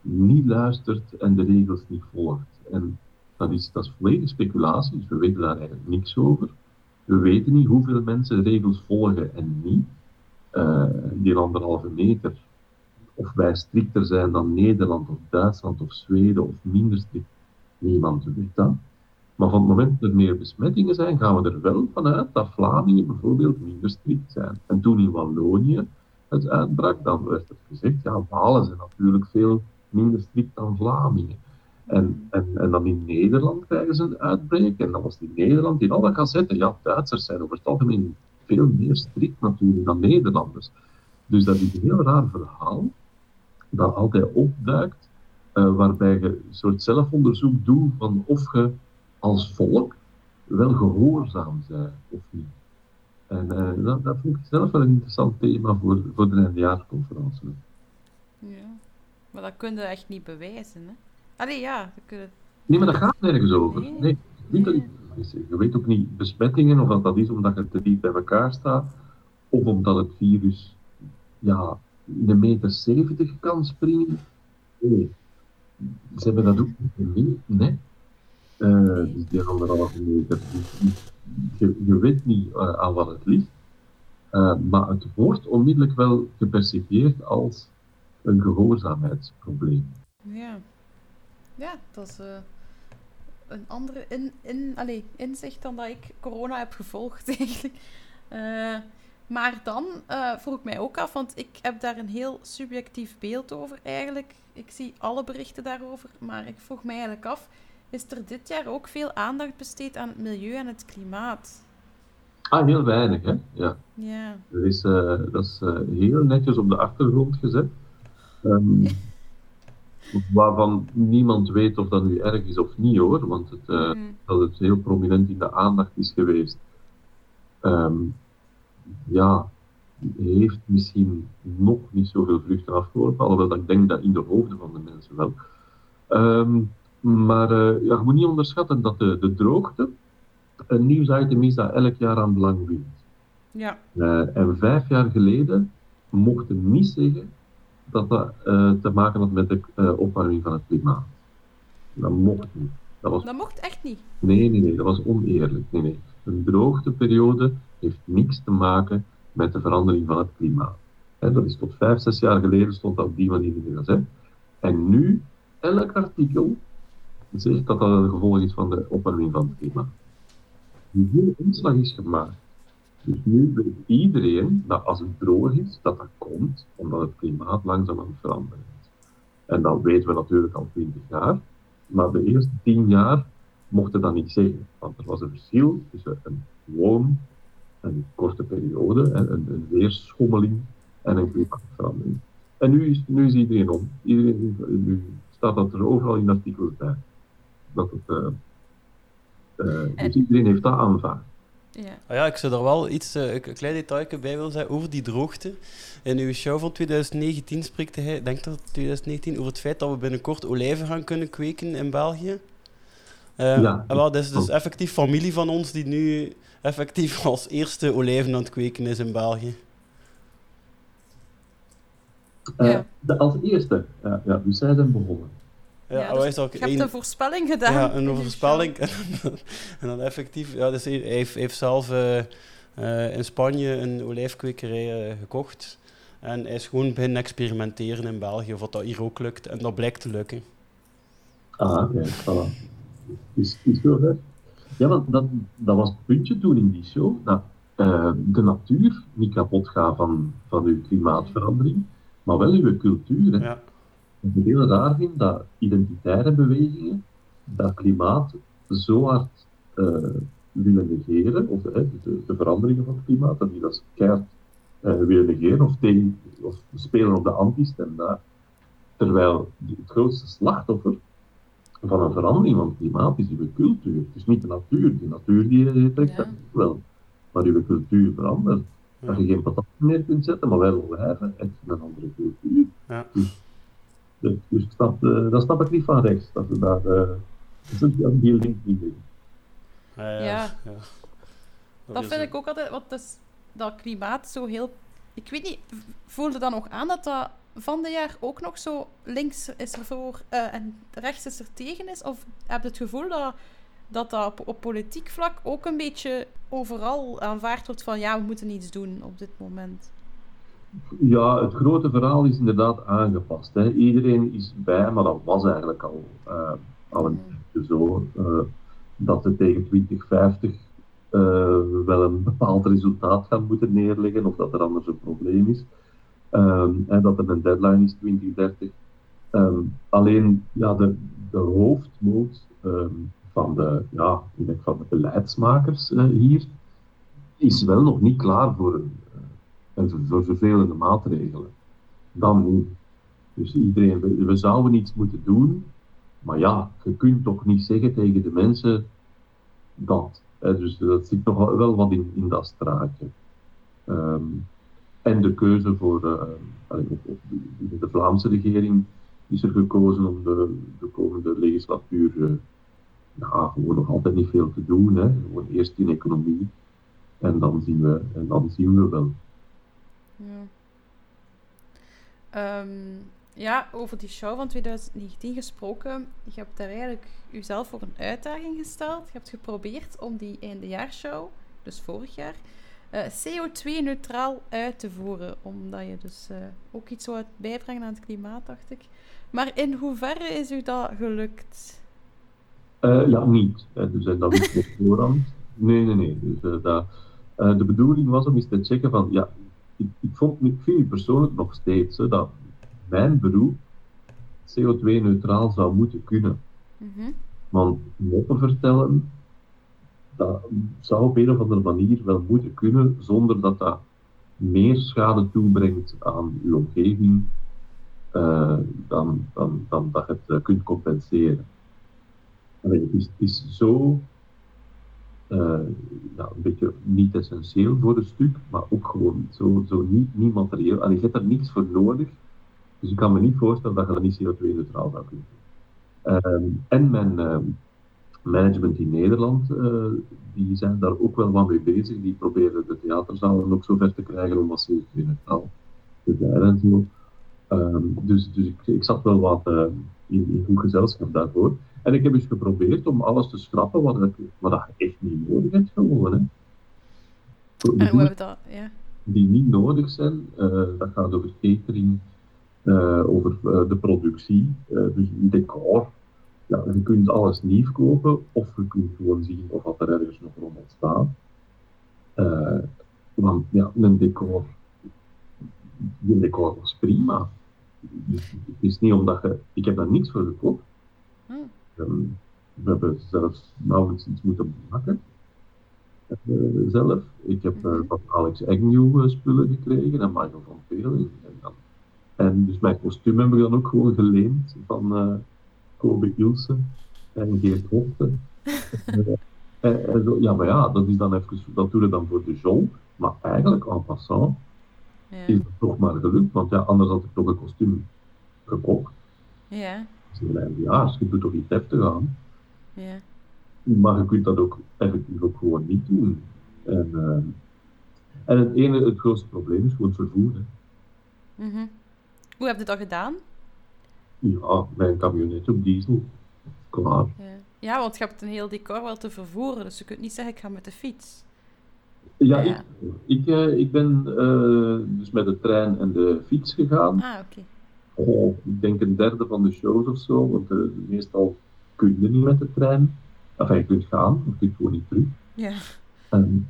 niet luistert en de regels niet volgt. En dat is, dat is volledig speculatie, dus we weten daar eigenlijk niks over. We weten niet hoeveel mensen regels volgen en niet. Uh, die anderhalve meter, of wij strikter zijn dan Nederland of Duitsland of Zweden of minder strikt, niemand weet dat. Maar van het moment dat er meer besmettingen zijn, gaan we er wel vanuit dat Vlamingen bijvoorbeeld minder strikt zijn. En toen in Wallonië het uitbrak, dan werd het gezegd, ja, Walen zijn natuurlijk veel minder strikt dan Vlamingen. En, en, en dan in Nederland krijgen ze een uitbreek. En dan was in Nederland in alle gazetten, ja, Duitsers zijn over het algemeen veel meer strikt natuurlijk dan Nederlanders. Dus dat is een heel raar verhaal dat altijd opduikt, uh, waarbij je een soort zelfonderzoek doet van of je als volk wel gehoorzaam bent of niet. En uh, dat, dat vind ik zelf wel een interessant thema voor, voor de eindejaarsconferentie. Ja, maar dat kun je echt niet bewijzen, hè? Allee, ja. Nee, maar dat gaat nergens over. Nee, nee niet dat je weet ook niet besmettingen, of dat, dat is omdat het te diep bij elkaar staat, of omdat het virus ja, in de meter 70 kan springen. Nee. Ze hebben dat ook niet gemeten, nee. Uh, die anderhalve meter. Je, je weet niet uh, aan wat het ligt, uh, maar het wordt onmiddellijk wel gepercipieerd als een gehoorzaamheidsprobleem. Ja, ja dat is een andere in, in, allez, inzicht dan dat ik corona heb gevolgd eigenlijk. maar dan vroeg ik mij ook af, want ik heb daar een heel subjectief beeld over eigenlijk. Ik zie alle berichten daarover, maar ik vroeg mij eigenlijk af is er dit jaar ook veel aandacht besteed aan het milieu en het klimaat. Ah, heel weinig, hè? Ja. ja. Er is, dat is heel netjes op de achtergrond gezet. Um, waarvan niemand weet of dat nu erg is of niet, hoor. Want het, uh, mm. dat het heel prominent in de aandacht is geweest. Um, ja, heeft misschien nog niet zoveel vruchten afgeworpen. Alhoewel ik denk dat in de hoofden van de mensen wel. Um, maar uh, ja, je moet niet onderschatten dat de, de droogte een nieuwsitem is dat elk jaar aan belang wint. Ja. Uh, en vijf jaar geleden mochten niet zeggen dat dat uh, te maken had met de opwarming van het klimaat. Dat mocht niet. Dat, was... dat mocht echt niet? Nee, nee, nee, dat was oneerlijk. Nee, nee. Een droogteperiode heeft niks te maken met de verandering van het klimaat. He, dat is tot vijf, zes jaar geleden stond dat op die manier in de gazet. En nu, elk artikel zegt dat dat een gevolg is van de opwarming van het klimaat. Die hele inslag is gemaakt. Dus nu weet iedereen dat als het droog is, dat dat komt omdat het klimaat langzaam aan het veranderen is. En dat weten we natuurlijk al 20 jaar. Maar de eerste 10 jaar mochten dat niet zeggen. Want er was een verschil tussen een gewoon, een korte periode, een, een weerschommeling en een klimaatverandering. En nu is, nu is iedereen om. Iedereen, nu staat dat er overal in artikelen bij dat het, uh, dus iedereen heeft dat aanvaard. Ja. Ah ja, ik zou er wel iets, uh, een klein detail bij willen zeggen over die droogte. In uw show van 2019 spreekt hij, denk dat 2019, over het feit dat we binnenkort olijven gaan kunnen kweken in België. Uh, ja. En wel, dat is dus effectief familie van ons die nu effectief als eerste olijven aan het kweken is in België. Ja. De, als eerste, ja, ja, dus zij zijn begonnen. Ja, dus je hebt een voorspelling gedaan. Ja, een voorspelling. en dan effectief... Ja, dus hij heeft, heeft zelf uh, uh, in Spanje een olijfkwekerij uh, gekocht. En hij is gewoon beginnen experimenteren in België, of dat hier ook lukt. En dat blijkt te lukken. Ah, ja, voilà. Is, is hè? Ja, want dat, dat was het puntje toen in die show, dat de natuur niet kapot gaat van, van uw klimaatverandering, maar wel uw cultuur. Hè? Ja. Ik heel raar vind, dat identitaire bewegingen dat klimaat zo hard uh, willen negeren, of uh, de, de, veranderingen van het klimaat, dat die dat keihard uh, willen negeren of, tegen, of spelen op de anti-stem daar. Terwijl het grootste slachtoffer van een verandering van het klimaat is uw cultuur. Het is niet de natuur. De natuur die trekt dat wel. Maar uw cultuur verandert. Ja. Dat je geen patat meer kunt zetten, maar wel olijven, is een andere cultuur. Ja. Dus dus, dus dat, uh, dat snap ik niet van rechts, dat we daar uh, Dat is een heel link niet ja. ja. Dat, dat vind ik ook altijd, want dat, dat klimaat zo heel. Ik weet niet, voelde dan nog aan dat dat van de jaar ook nog zo links is ervoor uh, en rechts is er tegen is? Of heb je het gevoel dat dat, dat op, politiek vlak ook een beetje overal aanvaard wordt van ja, we moeten iets doen op dit moment? Ja, het grote verhaal is inderdaad aangepast. Hè. Iedereen is bij, maar dat was eigenlijk al, uh, al een beetje zo, uh, dat ze tegen 2050 uh, wel een bepaald resultaat gaan moeten neerleggen, of dat er anders een probleem is. Um, en dat er een deadline is 2030. Um, ehm, alleen ja, de, de hoofdmoot um, van, de, ja, van de beleidsmakers hier is wel nog niet klaar voor, uh, voor vervelende maatregelen. Dan niet. Dus iedereen, we, zouden iets moeten doen, maar ja, je kunt toch niet zeggen tegen de mensen dat. Dus dat zit nog wel wat in, in dat straatje. Um, en de keuze voor uh, de Vlaamse regering is er gekozen om de, de komende legislatuur uh, ja, gewoon nog altijd niet veel te doen. Hè. Gewoon eerst in economie en dan zien we, en dan zien we wel. Ja. Um, ja, over die show van 2019 gesproken. Je hebt daar eigenlijk jezelf voor een uitdaging gesteld. Je hebt geprobeerd om die eindejaarshow, dus vorig jaar, uh, CO2-neutraal uit te voeren. Omdat je dus uh, ook iets zou bijbrengen aan het klimaat, dacht ik. Maar in hoeverre is u dat gelukt? Uh, ja, niet. Dus dat is op voorhand. Nee, nee, nee. Dus, dat, de bedoeling was om eens te checken van, ja, ik, ik, vond, ik vind persoonlijk nog steeds hè, dat mijn beroep CO2-neutraal zou moeten kunnen. Mm -hmm. Want moppen vertellen, dat zou op een of andere manier wel moeten kunnen, zonder dat dat meer schade toebrengt aan uw omgeving uh, dan, dan, dan dat je het uh, kunt compenseren. Allee, het, is, het is zo ja, een beetje niet essentieel voor een stuk, maar ook gewoon zo, zo niet, niet materieel. Allee, je hebt er niks voor nodig, dus ik kan me niet voorstellen dat je dat niet CO2-neutraal zou kunnen doen. Ehm, en mijn ehm, management in Nederland, uh, die zijn daar ook wel wat mee bezig. Die proberen de theaterzalen ook zo ver te krijgen om wat CO2-neutraal te zijn en zo. Um, dus dus ik, ik, zat wel wat in, in, goed gezelschap daarvoor. En ik heb dus geprobeerd om alles te schrappen wat, ik, wat je echt niet nodig hebt gewoon. Hè. En hoe hebben dat? Ja. Die niet nodig zijn, uh, dat gaat over catering, uh, over de productie, dus decor, ja, je kunt alles nieuw kopen of je kunt gewoon zien of er ergens nog rommel staat. Want ja, een decor, een decor was prima. Dus het is niet omdat je, ik heb daar niks voor gekocht. Hmm. Um, we hebben zelfs nauwelijks iets moeten maken. Uh, zelf. Ik heb uh, van Alex Agnew spullen gekregen en Michael van Velen. En, en, dus mijn kostuum heb ik dan ook gewoon geleend van Kobe Ilse en Geert Hofte. en, en zo, ja, maar ja, dat, is dan even, dat doen we dan voor de zon. Maar eigenlijk, en passant, ja. is het toch maar gelukt. Want ja, anders had ik toch een kostuum gekocht. Ja. Ja, dus je doet toch iets heftig aan. Ja. Maar je kunt dat ook effectief ook gewoon niet doen. En, uh, en het ene, het grootste probleem is gewoon vervoer. Mm -hmm. Hoe heb je dat gedaan? Ja, bij een camionet op diesel. Klaar. Ja. ja, want je hebt een heel decor wel te vervoeren, dus je kunt niet zeggen ik ga met de fiets. Ja, ja. ik, ik, ik ben uh, dus met de trein en de fiets gegaan. Ah, oké. Okay. Oh, ik denk een derde van de shows of zo, want uh, meestal kun je niet met de trein. Enfin, je kunt gaan, maar je kunt gewoon niet terug. Ja. En,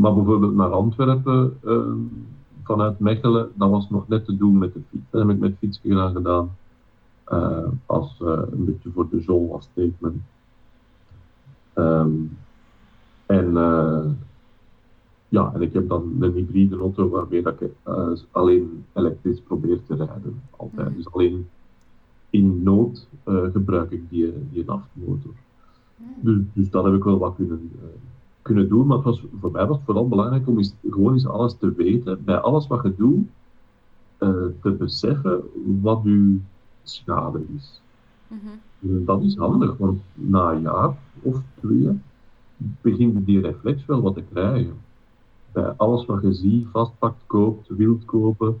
maar bijvoorbeeld naar Antwerpen ehm, vanuit Mechelen, dat was nog net te doen met de fiets. Dat heb ik met fiets gedaan. Uh, als uh, een beetje voor de zon als statement. Um, en ja, en ik heb dan een hybride auto waarmee dat ik alleen elektrisch probeer te rijden. Altijd. Mm. Dus alleen in nood gebruik ik die, die nachtmotor. Mm. Dus, dus dat heb ik wel wat kunnen kunnen doen. Maar het was, voor mij was het vooral belangrijk om eens, gewoon eens alles te weten, bij alles wat je doet, te beseffen wat uw schade is. Mhm. Dat is handig, want na een jaar of twee begin je die reflex wel wat te krijgen. Bij alles wat je ziet, vastpakt, koopt, wilt kopen,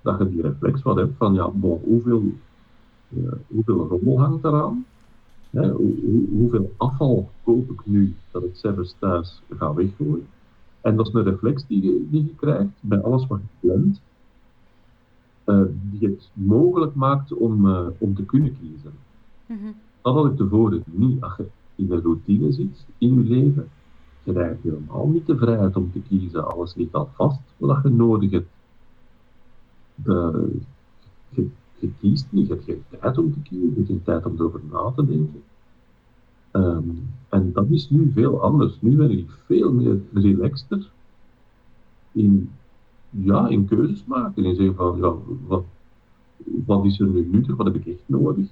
dat je die reflex wat hebt van ja, bon, hoeveel, uh, hoeveel rommel hangt eraan? Hè, hoe, hoeveel afval koop ik nu dat ik zelfs thuis ga weggooien? En dat is een reflex die je, die je krijgt bij alles wat je plant, uh, die het mogelijk maakt om, uh, om te kunnen kiezen. Mm -hmm. Dat had ik tevoren niet. Als je in een routine zit in je leven, je krijgt helemaal niet de vrijheid om te kiezen. Alles ligt al vast wat je nodig hebt. De, je, je, kiest niet, je hebt geen tijd om te kiezen, je hebt geen tijd om erover na te denken. Um, en dat is nu veel anders. Nu ben ik veel meer relaxter in, ja, in keuzes maken. En zeggen van, ja, wat, wat is er nu nuttig, wat heb ik echt nodig?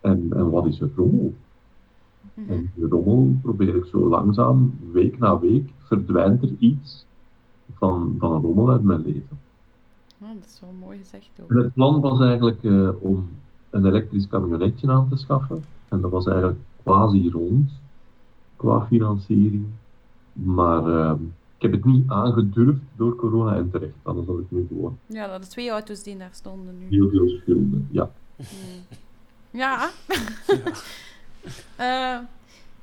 En, en wat is er rommel? Mm -hmm. En die rommel probeer ik zo langzaam, week na week, verdwijnt er iets van, van een rommel uit mijn leven. Oh, dat is wel mooi gezegd ook. En het plan was eigenlijk uh, om een elektrisch camionetje aan te schaffen. En dat was eigenlijk quasi rond qua financiering. Maar uh, ik heb het niet aangedurfd door corona en terecht. Anders had ik nu gewoon. Ja, dat de twee auto's die daar stonden nu. Heel veel schulden, ja. Hmm. Ja. ja. uh,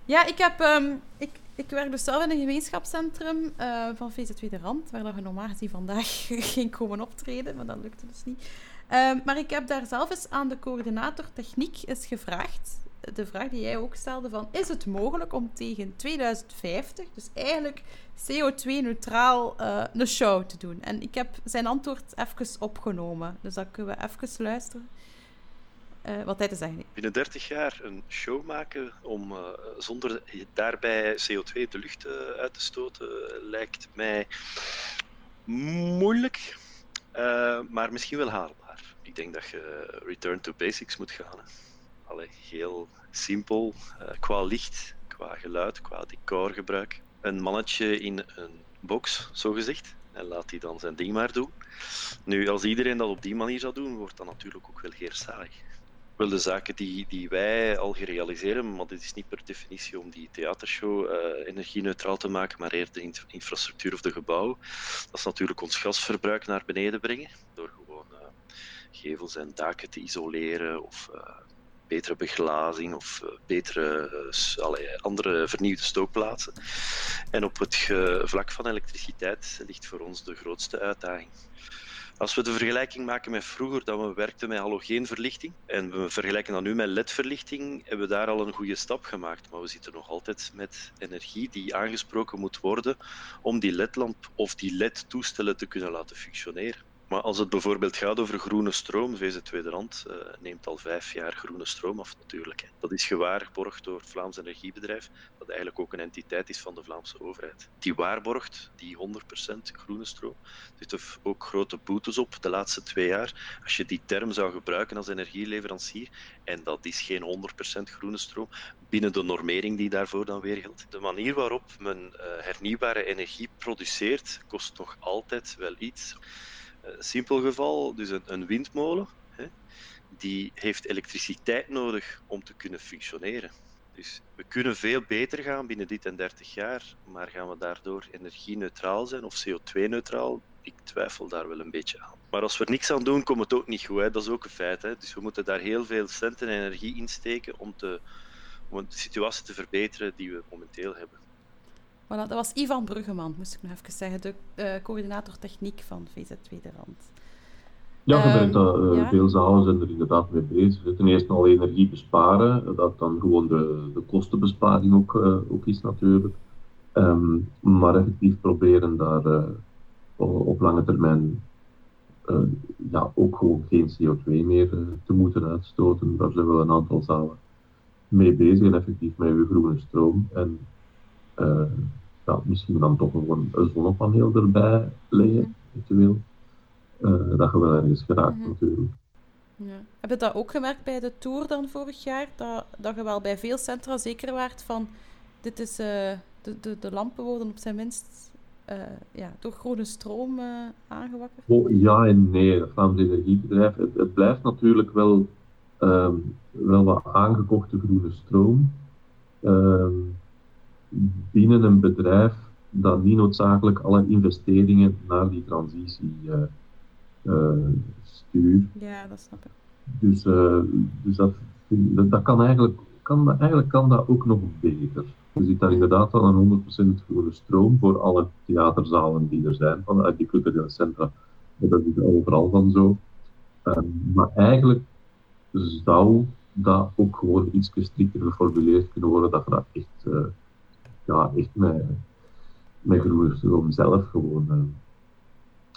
ja, ik heb... Um, ik, ik werk dus zelf in een gemeenschapscentrum uh, van VZ2 de Rand, waar we normaal gezien vandaag ging komen optreden, maar dat lukte dus niet. Uh, maar ik heb daar zelf eens aan de coördinator techniek eens gevraagd de vraag die jij ook stelde van, is het mogelijk om tegen 2050, dus eigenlijk CO2-neutraal, uh, een show te doen? En ik heb zijn antwoord even opgenomen, dus dan kunnen we even luisteren. Uh, wat hij te zeggen Binnen 30 jaar een show maken om uh, zonder daarbij CO2 de lucht uh, uit te stoten, lijkt mij moeilijk, maar misschien wel haalbaar. Ik denk dat je return to basics moet gaan. Allee, heel simpel qua licht, qua geluid, qua decorgebruik. Een mannetje in een box, zo gezegd. En laat hij dan zijn ding maar doen. Nu, als iedereen dat op die manier zou doen, wordt dat natuurlijk ook wel heel saai. De zaken die, die wij al gerealiseren, maar dit is niet per definitie om die theatershow uh, energie-neutraal te maken, maar eerder de infrastructuur of de gebouw. Dat is natuurlijk ons gasverbruik naar beneden brengen, door gewoon uh, gevels en daken te isoleren of uh, betere beglazing of betere andere vernieuwde stookplaatsen. En op het vlak van elektriciteit ligt voor ons de grootste uitdaging. Als we de vergelijking maken met vroeger, dat we werkten met halogeenverlichting en we vergelijken dat nu met LED-verlichting, hebben we daar al een goede stap gemaakt. Maar we zitten nog altijd met energie die aangesproken moet worden om die LED-lamp of die LED-toestellen te kunnen laten functioneren. Maar als het bijvoorbeeld gaat over groene stroom, VZ Tweede Rand uh, neemt al vijf jaar groene stroom af natuurlijk. Dat is gewaarborgd door het Vlaams Energiebedrijf, dat eigenlijk ook een entiteit is van de Vlaamse overheid. Die waarborgt die 100% groene stroom. Er zitten ook grote boetes op de laatste twee jaar. Als je die term zou gebruiken als energieleverancier, en dat is geen 100% groene stroom, binnen de normering die daarvoor dan weer geldt. De manier waarop men uh, hernieuwbare energie produceert, kost nog altijd wel iets. Een simpel geval, dus een, een windmolen, hè, die heeft elektriciteit nodig om te kunnen functioneren. Dus we kunnen veel beter gaan binnen dit en 30 jaar, maar gaan we daardoor energie-neutraal zijn of CO2-neutraal? Ik twijfel daar wel een beetje aan. Maar als we er niks aan doen, komt het ook niet goed. Hè? Dat is ook een feit. Hè? Dus we moeten daar heel veel centen en energie in steken om, om de situatie te verbeteren die we momenteel hebben. Voilà, dat was Ivan Bruggeman, moest ik nog even zeggen, de uh, coördinator techniek van VZ2 de Rand. Ja, je bent daar, uh, ja. veel zalen zijn er inderdaad mee bezig. Ten eerste al energie besparen, dat dan gewoon de, de kostenbesparing ook, uh, ook is natuurlijk. Um, maar effectief proberen daar op lange termijn ja, ook gewoon geen CO2 meer te moeten uitstoten. Daar zijn we een aantal zalen mee bezig en effectief met uw groene stroom. En ja, misschien dan toch gewoon een zonnepaneel erbij leggen, eventueel. Uh, dat je wel ergens geraakt mm -hmm. natuurlijk. Ja. Heb je dat ook gemerkt bij de Tour dan vorig jaar? Dat, dat je wel bij veel centra zeker waart van... Dit is, uh, de, de, de lampen worden op zijn minst uh, ja, door groene stroom aangewakkerd? Oh, ja en nee. Het Vlaams Energiebedrijf, het, het blijft natuurlijk wel ehm, wel wat aangekochte groene stroom ehm, binnen een bedrijf dat niet noodzakelijk alle investeringen naar die transitie uh, stuurt. Ja, dat snap ik. Dus, dus dat, dat, kan eigenlijk, kan, eigenlijk kan dat ook nog beter. Je ziet daar inderdaad wel een 100% groene stroom voor alle theaterzalen die er zijn, van die culturele centra. Dat is overal van zo. Ehm, maar eigenlijk zou dat ook gewoon iets strikter geformuleerd kunnen worden, dat je dat echt, ja, echt met, met zelf gewoon uh,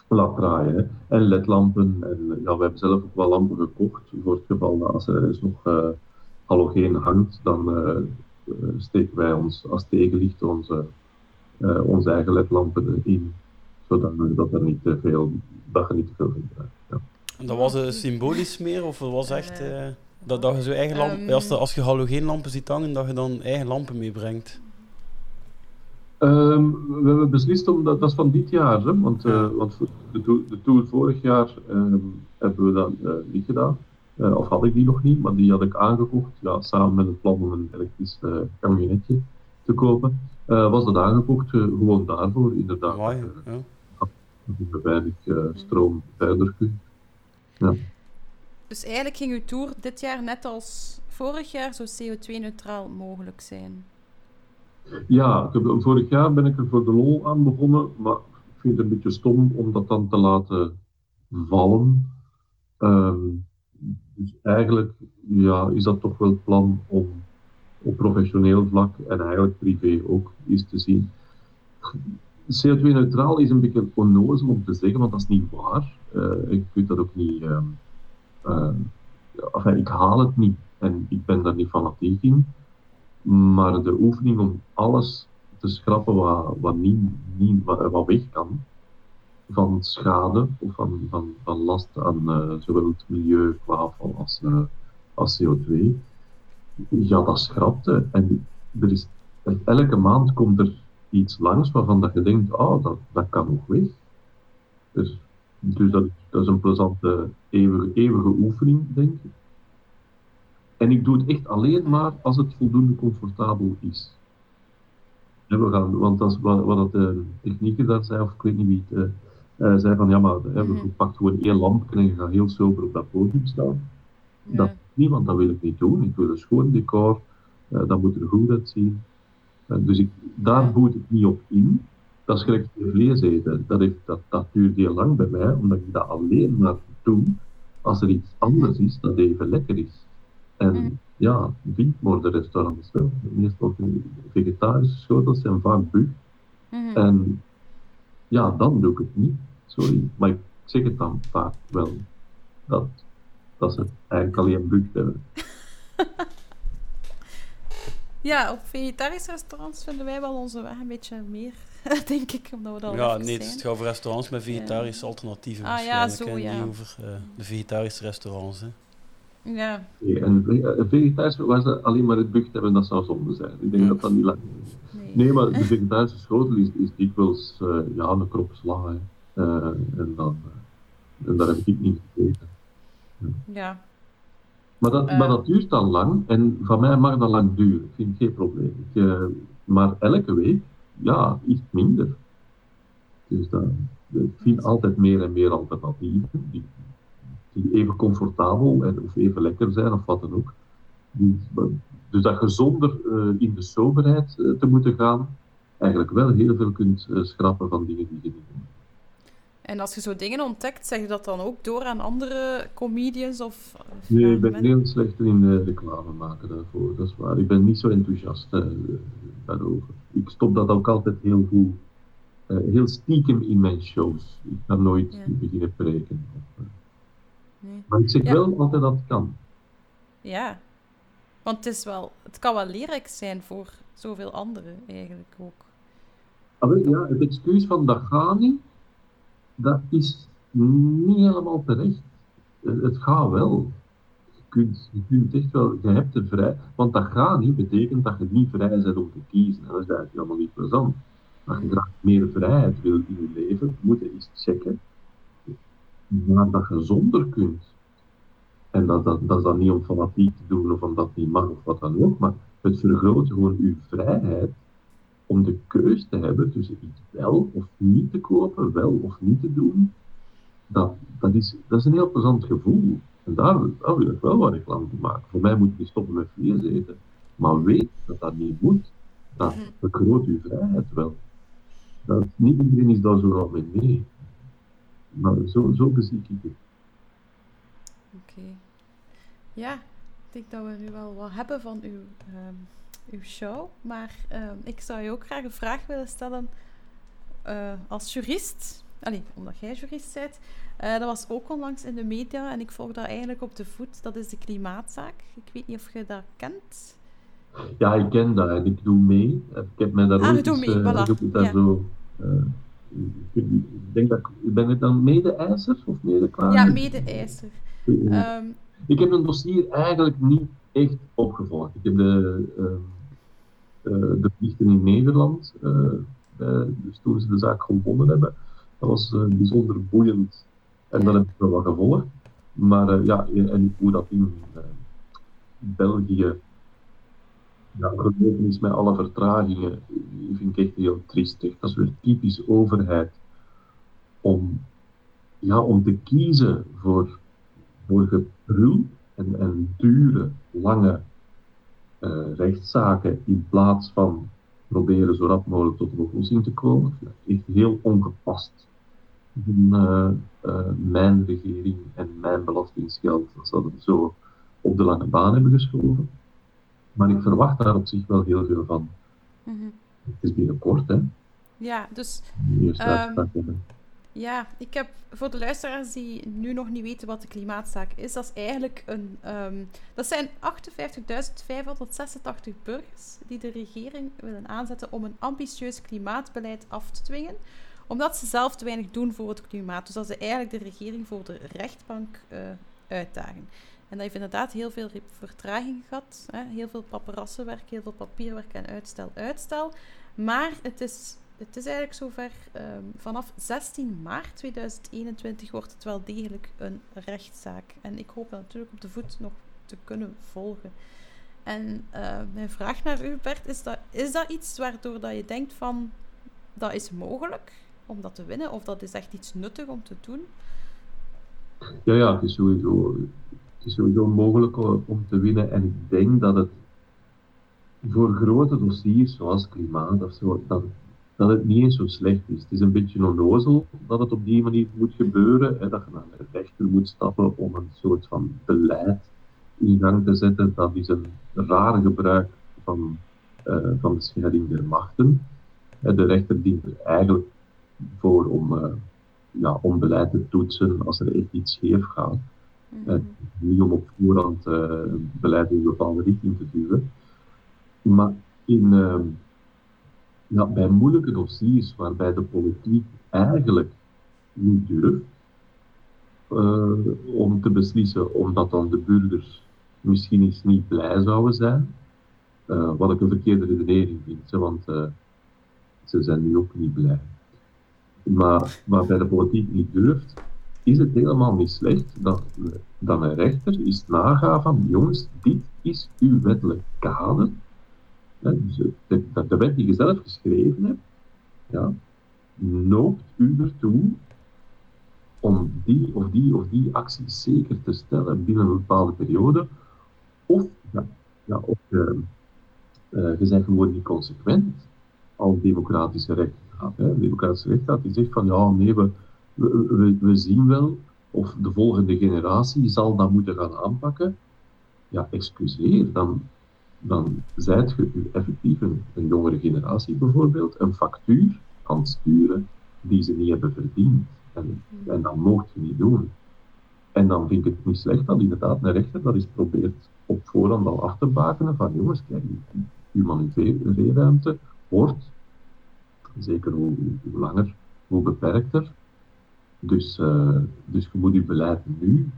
laat draaien. En ledlampen, en ja, we hebben zelf ook wel lampen gekocht, voor het geval dat als er eens nog uh, halogeen hangt, dan steken wij ons als tegenlicht onze, onze eigen ledlampen in, zodat dat, er niet te veel, dat je niet te veel. Ja. Dat was een symbolisch meer, of was echt uh, dat, dat je zo eigen lampen, um, als, als je halogeenlampen ziet hangen, dat je dan eigen lampen meebrengt? Um, we hebben beslist om dat, dat is van dit jaar, hè, want, uh, want de, de tour vorig jaar um, hebben we dat uh, niet gedaan. of had ik die nog niet, maar die had ik aangekocht, ja, samen met het plan om een elektrisch camionetje te kopen. was dat aangekocht gewoon daarvoor, inderdaad. Mooi, ja. Dat weinig stroom verder kunt. Ja. Dus eigenlijk ging uw tour dit jaar net als vorig jaar zo CO2-neutraal mogelijk zijn? Ja, vorig jaar ben ik er voor de lol aan begonnen, maar ik vind het een beetje stom om dat dan te laten vallen. Um, dus eigenlijk ja, is dat toch wel het plan om op professioneel vlak en eigenlijk privé ook eens te zien. CO2-neutraal is een beetje onnozel om te zeggen, want dat is niet waar. Uh, ik weet dat ook niet. Uh, ik haal het niet en ik ben daar niet fanatiek in. Maar de oefening om alles te schrappen wat, wat, niet, niet, wat, wat weg kan, van schade of van, van, van last aan zowel het milieu afval als, als CO2, ja, dat schrapte. En er is, elke maand komt er iets langs waarvan dat je denkt, oh, dat, dat kan nog weg. Dus dus dat, dat is een plezante, eeuwige, eeuwige oefening, denk ik. En ik doe het echt alleen maar als het voldoende comfortabel is. we gaan, want dat is wat, wat de technieker daar zei, of ik weet niet wie het uh, zei, van ja, maar we mhm. pakken gewoon één lamp en je gaat heel sober op dat podium staan. Ja. Dat niet, want dat wil ik niet doen. Ik wil een schoon decor, uh, dat moet er goed uitzien. Uh, dus ik, daar boet ik niet op in. Dat is gelijk vlees eten. Dat, heeft, dat, dat duurt heel lang bij mij, omdat ik dat alleen maar doe als er iets anders is dat even lekker is. En mm. ja, restaurants wel. Meestal vegetarische schotels zijn vaak bug. Mm. En ja, dan doe ik het niet. Sorry, maar ik zeg het dan vaak wel. Dat, dat ze eigenlijk alleen bug hebben. ja, op vegetarische restaurants vinden wij wel onze weg een beetje meer denk ik. Omdat we dat ja, nee, het gaat over restaurants met vegetarische alternatieven. Ah ja, zo ja. Niet over uh, de vegetarische restaurants. Hè. Ja. Nee, en vegetarische, waar ze alleen maar het bucht hebben, dat zou zonde zijn. Ik denk dat dat niet lang is. Nee. nee. maar de vegetarische schotel is, is dikwijls uh, ja, een krop sla. Uh, en, dan, en daar heb ik niet gegeten. Ja. ja. Maar dat, maar dat duurt dan lang en van mij mag dat lang duren. Ik vind geen probleem. Ik, maar elke week ja, iets minder. Dus dat, ik vind altijd meer en meer alternatieven die, die even comfortabel en, of even lekker zijn of wat dan ook. Dus dat je zonder uh, in de soberheid uh, te moeten gaan, eigenlijk wel heel veel kunt uh, schrappen van dingen die je niet doet. En als je zo dingen ontdekt, zeg je dat dan ook door aan andere comedians? Of, nee, ik ben heel slecht in reclame maken daarvoor, dat is waar. Ik ben niet zo enthousiast daarover ik stop dat ook altijd heel goed, uh, heel stiekem in mijn shows. Ik ga nooit ja. beginnen preken. Of, uh. Nee. Maar ik zeg ja. wel altijd dat het kan. Ja, want het, is wel, het kan wel leerrijk zijn voor zoveel anderen eigenlijk ook. Ja, het excuus van dat gaat niet, dat is niet helemaal terecht. Het gaat wel kunt, je kunt echt wel, je hebt de vrij, want dat gaat niet betekent dat je niet vrij bent om te kiezen. Dat is eigenlijk helemaal niet plezant. Als je graag meer vrijheid wil in je leven, moet je eens checken maar dat je zonder kunt. En dat, dat, dat is dan niet om fanatiek te doen of omdat het niet mag of wat dan ook, maar het vergroot gewoon uw vrijheid om de keus te hebben tussen iets wel of niet te kopen, wel of niet te doen. Dat, dat, is, dat is een heel plezant gevoel. En daar, daar wil ik wel wat reclame voor maken. Voor mij moet je stoppen met vlees eten. Maar weet dat dat niet moet. Dat mhm. vergroot uw vrijheid wel. Dat, niet iedereen is daar zo al mee mee. Maar zo, zo bezie ik het. Oké. Ja, ik denk dat we nu wel wat hebben van uw, um, uw show. Maar um, ik zou je ook graag een vraag willen stellen uh, als jurist. Allee, omdat jij jurist bent. Uh, dat was ook onlangs in de media en ik volg dat eigenlijk op de voet. Dat is de klimaatzaak. Ik weet niet of je dat kent. Ja, ik ken dat en ik doe mee. Ik heb mij daar ah, ook doe mee, uh, voilà. daar ja. zo, ik denk dat ben ik dan mede-eiser of mede-klaar? Ja, mede-eiser. Um, ik heb een dossier eigenlijk niet echt opgevolgd. Ik heb de, uh, de plichten in Nederland, dus toen ze de zaak gewonnen hebben, dat was bijzonder boeiend en dat heb ik wel wat gevolgd. Maar ja, en hoe dat in België gelopen is met alle vertragingen, vind ik echt heel triestig. Dat is weer typisch overheid om, ja, om te kiezen voor, voor geprul en, en dure, lange uh, rechtszaken in plaats van proberen zo rap mogelijk tot een oplossing te komen. Echt heel ongepast van uh, uh, mijn regering en mijn belastingsgeld, dat ze dat zo op de lange baan hebben geschoven. Maar ik verwacht daar op zich wel heel veel van. Mm -hmm. Het is binnenkort, hè? Ja, dus. Um, ja, ik heb voor de luisteraars die nu nog niet weten wat de klimaatzaak is, dat is eigenlijk een. Um, dat zijn 58.586 burgers die de regering willen aanzetten om een ambitieus klimaatbeleid af te dwingen omdat ze zelf te weinig doen voor het klimaat. Dus dat ze eigenlijk de regering voor de rechtbank uh, uitdagen. En dat heeft inderdaad heel veel vertraging gehad. Hè? Heel veel paparassenwerk, heel veel papierwerk en uitstel, uitstel. Maar het is, het is eigenlijk zover. Um, vanaf 16 maart 2021 wordt het wel degelijk een rechtszaak. En ik hoop dat natuurlijk op de voet nog te kunnen volgen. En uh, mijn vraag naar u, Bert, is dat, is dat iets waardoor dat je denkt van dat is mogelijk? om dat te winnen? Of dat is echt iets nuttig om te doen? Ja, ja, het is sowieso, is sowieso mogelijk om te winnen. En ik denk dat het voor grote dossiers zoals klimaat of zo, dat, dat het niet eens zo slecht is. Het is een beetje onnozel dat het op die manier moet gebeuren. Dat je naar de rechter moet stappen om een soort van beleid in gang te zetten. Dat is een raar gebruik van, uh, van de scheiding der machten. De rechter dient er eigenlijk voor om, uh, ja, om beleid te toetsen als er echt iets scheef gaat. Niet om op voorhand uh, beleid in een bepaalde richting te duwen. Maar in, uh, ja, bij moeilijke dossiers waarbij de politiek eigenlijk niet durft om te beslissen, omdat dan de burgers misschien eens niet blij zouden zijn, wat ik een verkeerde redenering vind, want ze zijn nu ook niet blij maar waarbij de politiek niet durft, is het helemaal niet slecht dat, dat een rechter is nagaan van jongens, dit is uw wettelijk kader. dus de, de, wet die je zelf geschreven hebt, ja, noopt u ertoe om die of die of die actie zeker te stellen binnen een bepaalde periode. Of, of uh, uh, je bent gewoon niet consequent als democratische recht de democratische rechtsstaat, die zegt van ja, nee, we, we, zien wel of de volgende generatie zal dat moeten gaan aanpakken. Ja, excuseer, dan, dan zijt je effectief een, een jongere generatie bijvoorbeeld een factuur aan sturen die ze niet hebben verdiend. En, en dat mocht je niet doen. En dan vind ik het niet slecht dat inderdaad een rechter dat is probeert op voorhand al af te bakenen van jongens, kijk, uw manifesteerruimte wordt zeker hoe langer, hoe beperkter. Dus, uh, dus je moet je beleid nu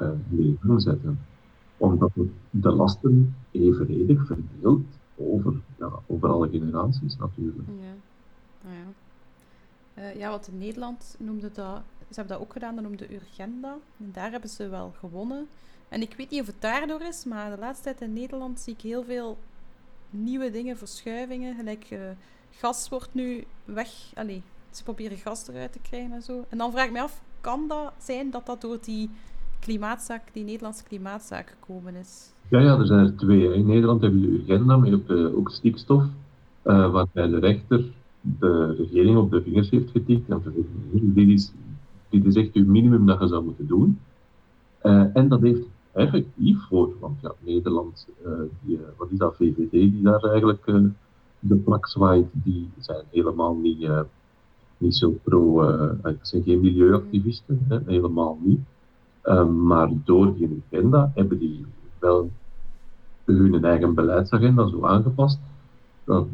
uh, mee zetten. Omdat de lasten evenredig verdeeld over, over alle generaties natuurlijk. Ja. ja. Uh, ja, wat in Nederland noemde dat... Ze hebben dat ook gedaan, dat noemde Urgenda. En daar hebben ze wel gewonnen. En ik weet niet of het daardoor is, maar de laatste tijd in Nederland zie ik heel veel nieuwe dingen, verschuivingen. Gelijk gas wordt nu weg. Allee, ze proberen gas eruit te krijgen en zo. En dan vraag ik me af, kan dat zijn dat dat door die klimaatzaak, die Nederlandse klimaatzaak gekomen is? Ja, ja, er zijn er twee. In Nederland hebben we de agenda met ook, de, ook stikstof, uh, waarbij de rechter de regering op de vingers heeft getikt en gezegd, dit is, dit is echt uw minimum dat je zou moeten doen. Uh, en dat heeft effectief voor, want ja, Nederland, die, wat is dat, VVD, die daar eigenlijk de plak zwaait, die zijn helemaal niet, niet zo pro, het zijn geen milieuactivisten, helemaal niet. maar door die agenda hebben die wel hun eigen beleidsagenda zo aangepast. Dat,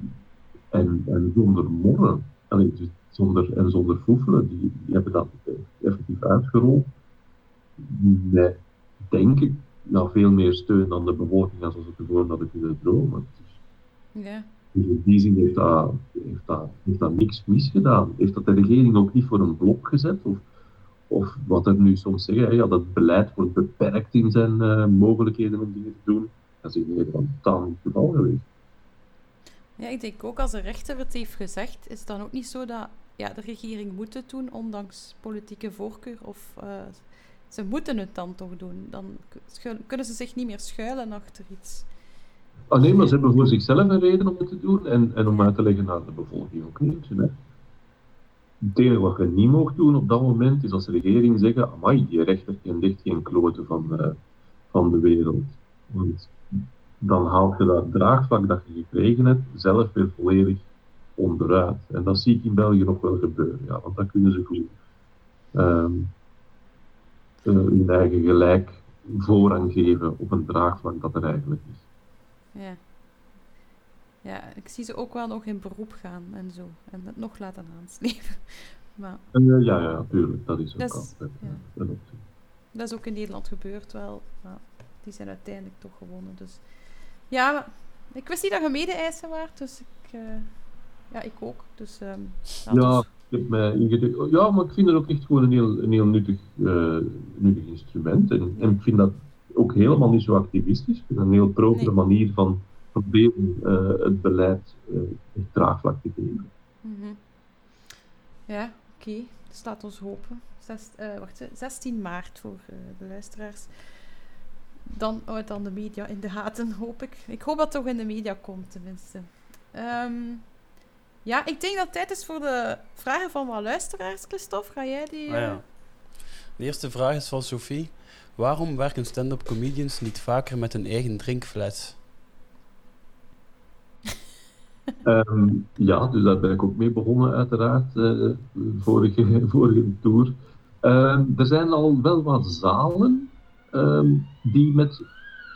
en, en zonder morren, allee, dus zonder, en zonder foefelen, die, hebben dat effectief uitgerold. Met, denk ik, nou, veel meer steun dan de bevolking als we het hadden kunnen dromen. Dus, ja. Dus in die zin heeft dat, heeft, dat, misgedaan. Heeft dat de regering ook niet voor een blok gezet? Of, of wat er nu soms zeggen, ja, dat beleid wordt beperkt in zijn uh, mogelijkheden om dingen te doen. Dat is in Nederland totaal niet het geval geweest. Ja, ik denk ook als de rechter het heeft gezegd, is het dan ook niet zo dat ja, de regering moet het doen, ondanks politieke voorkeur. Of uh, ze moeten het dan toch doen. Dan kunnen ze zich niet meer schuilen achter iets. Ah, nee, maar ze hebben voor zichzelf een reden om het te doen en, en om uit te leggen naar de bevolking ook niet. Hè. Het enige wat je niet mag doen op dat moment is als regering zeggen: Amai, die rechter kent echt geen kloten van, uh, van de wereld. Want dan haal je dat draagvlak dat je gekregen hebt zelf weer volledig onderuit. En dat zie ik in België nog wel gebeuren, ja, want dan kunnen ze goed um, hun eigen gelijk voorrang geven op een draagvlak dat er eigenlijk is. Ja. Ja, ik zie ze ook wel nog in beroep gaan en zo. En het nog laten aanslepen. Maar... Uh, ja, ja, natuurlijk. Dat is ook dat is, altijd, ja. dat is ook in Nederland gebeurd wel. Maar die zijn uiteindelijk toch gewonnen. Dus ja, ik wist niet dat je mede-eisen waard, dus ik, uh, ja, ik ook. Dus, um, ja, ik heb mij ingedrukt. Ja, maar ik vind het ook echt gewoon een heel, een heel nuttig, uh, nuttig instrument. En, en, ik vind dat ook helemaal niet zo activistisch. Vind een heel propere nee. manier van proberen uh, het beleid echt draagvlak te geven. Mm -hmm. Ja, oké. Okay. Dus laat ons hopen. Zes, wacht, 16 maart voor de luisteraars dan, oh, dan de media in de gaten, hoop ik. Ik hoop dat het toch in de media komt, tenminste. Um, ja, ik denk dat het tijd is voor de vragen van wat luisteraars, Christophe. Ga jij die... Ah, ja. Eh, de eerste vraag is van Sophie. Waarom werken stand-up comedians niet vaker met een eigen drinkfles? um, ja, dus daar ben ik ook mee begonnen, uiteraard, uh, vorige, vorige tour. Um, er zijn al wel wat zalen um, die met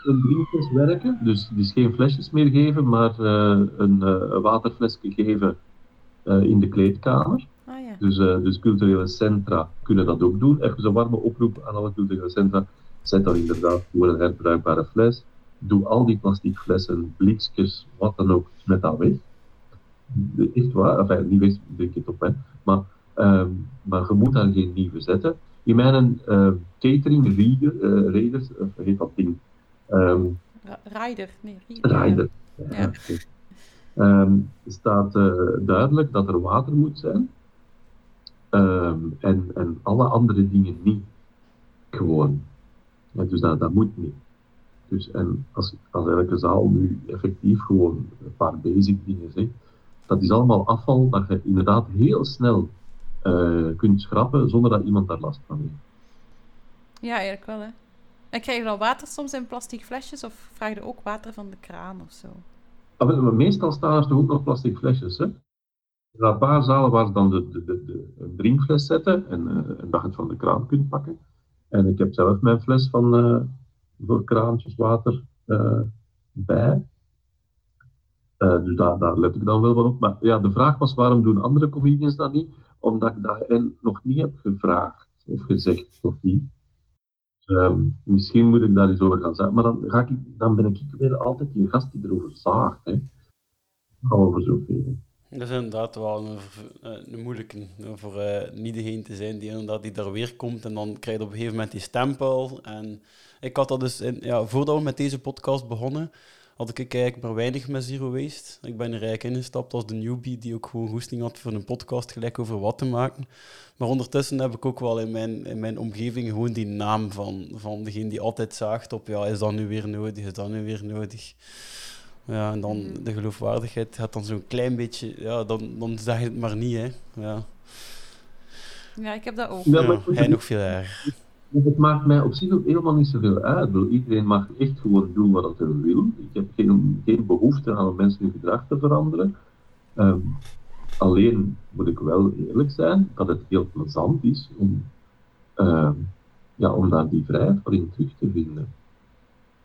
een drinkfles werken. Dus, dus geen flesjes meer geven, maar uh, een uh, waterflesje geven in de kleedkamer. Ah, ja. dus, dus culturele centra kunnen dat ook doen. Even een warme oproep aan alle culturele centra. Zet dan inderdaad voor een herbruikbare fles. Doe al die plastic flessen, blikjes, wat dan ook, met dat weg. Echt waar, enfin, niet weg, drink het op, hè. Maar, um, maar je moet daar geen nieuwe zetten. In mijn uh, catering reader, uh, raiders, uh, heet dat ding? Um, Rider, nee, Rider. Ja. Um, staat duidelijk dat er water moet zijn um, en, en alle andere dingen niet. Gewoon. Ja, dus dat, dat moet niet. Dus, en als, als elke zaal nu effectief gewoon een paar basic dingen zegt, dat is allemaal afval dat je inderdaad heel snel uh, kunt schrappen zonder dat iemand daar last van heeft. Ja, eigenlijk wel, hè. En krijg je dan water soms in plastic flesjes of vraag je ook water van de kraan of zo? Ah, maar meestal staan er toch ook nog plastic flesjes, hè? Zalen waar dan de, de, de, de drinkfles zetten en, uh, en dat je het van de kraan kunt pakken. En ik heb zelf mijn fles van, uh, voor kraantjes water uh, bij. Dus daar, daar let ik dan wel van op. Maar ja, de vraag was waarom doen andere comedians dat niet? omdat ik dat nog niet heb gevraagd of gezegd of niet. Um, misschien moet ik daar eens over gaan zeggen, maar dan, ga ik, dan ben ik weer altijd die gast die erover zaagt. Hè. Over zoveel. Dat is inderdaad wel een, een moeilijke voor uh, niet degene te zijn die inderdaad die daar weer komt en dan krijg je op een gegeven moment die stempel. En ik had dat dus, in, ja, voordat we met deze podcast begonnen, had ik eigenlijk maar weinig met Zero Waste. Ik ben er eigenlijk ingestapt als de newbie die ook gewoon goesting had voor een podcast gelijk over wat te maken. Maar ondertussen heb ik ook wel in mijn, in mijn omgeving gewoon die naam van, van degene die altijd zaagt op, ja, is dat nu weer nodig, is dat nu weer nodig. Ja, en dan mm. de geloofwaardigheid gaat dan zo'n klein beetje, ja, dan, dan zeg je het maar niet, hè. Ja, ja ik heb dat ook. Ja, hij nog veel erger. Het maakt mij op zich ook helemaal niet zoveel uit. Iedereen mag echt gewoon doen wat hij wil. Ik heb geen, geen behoefte aan mensen hun gedrag te veranderen. Ehm, alleen moet ik wel eerlijk zijn dat het heel plezant is om, uh, ja, om daar die vrijheid voor in terug te vinden.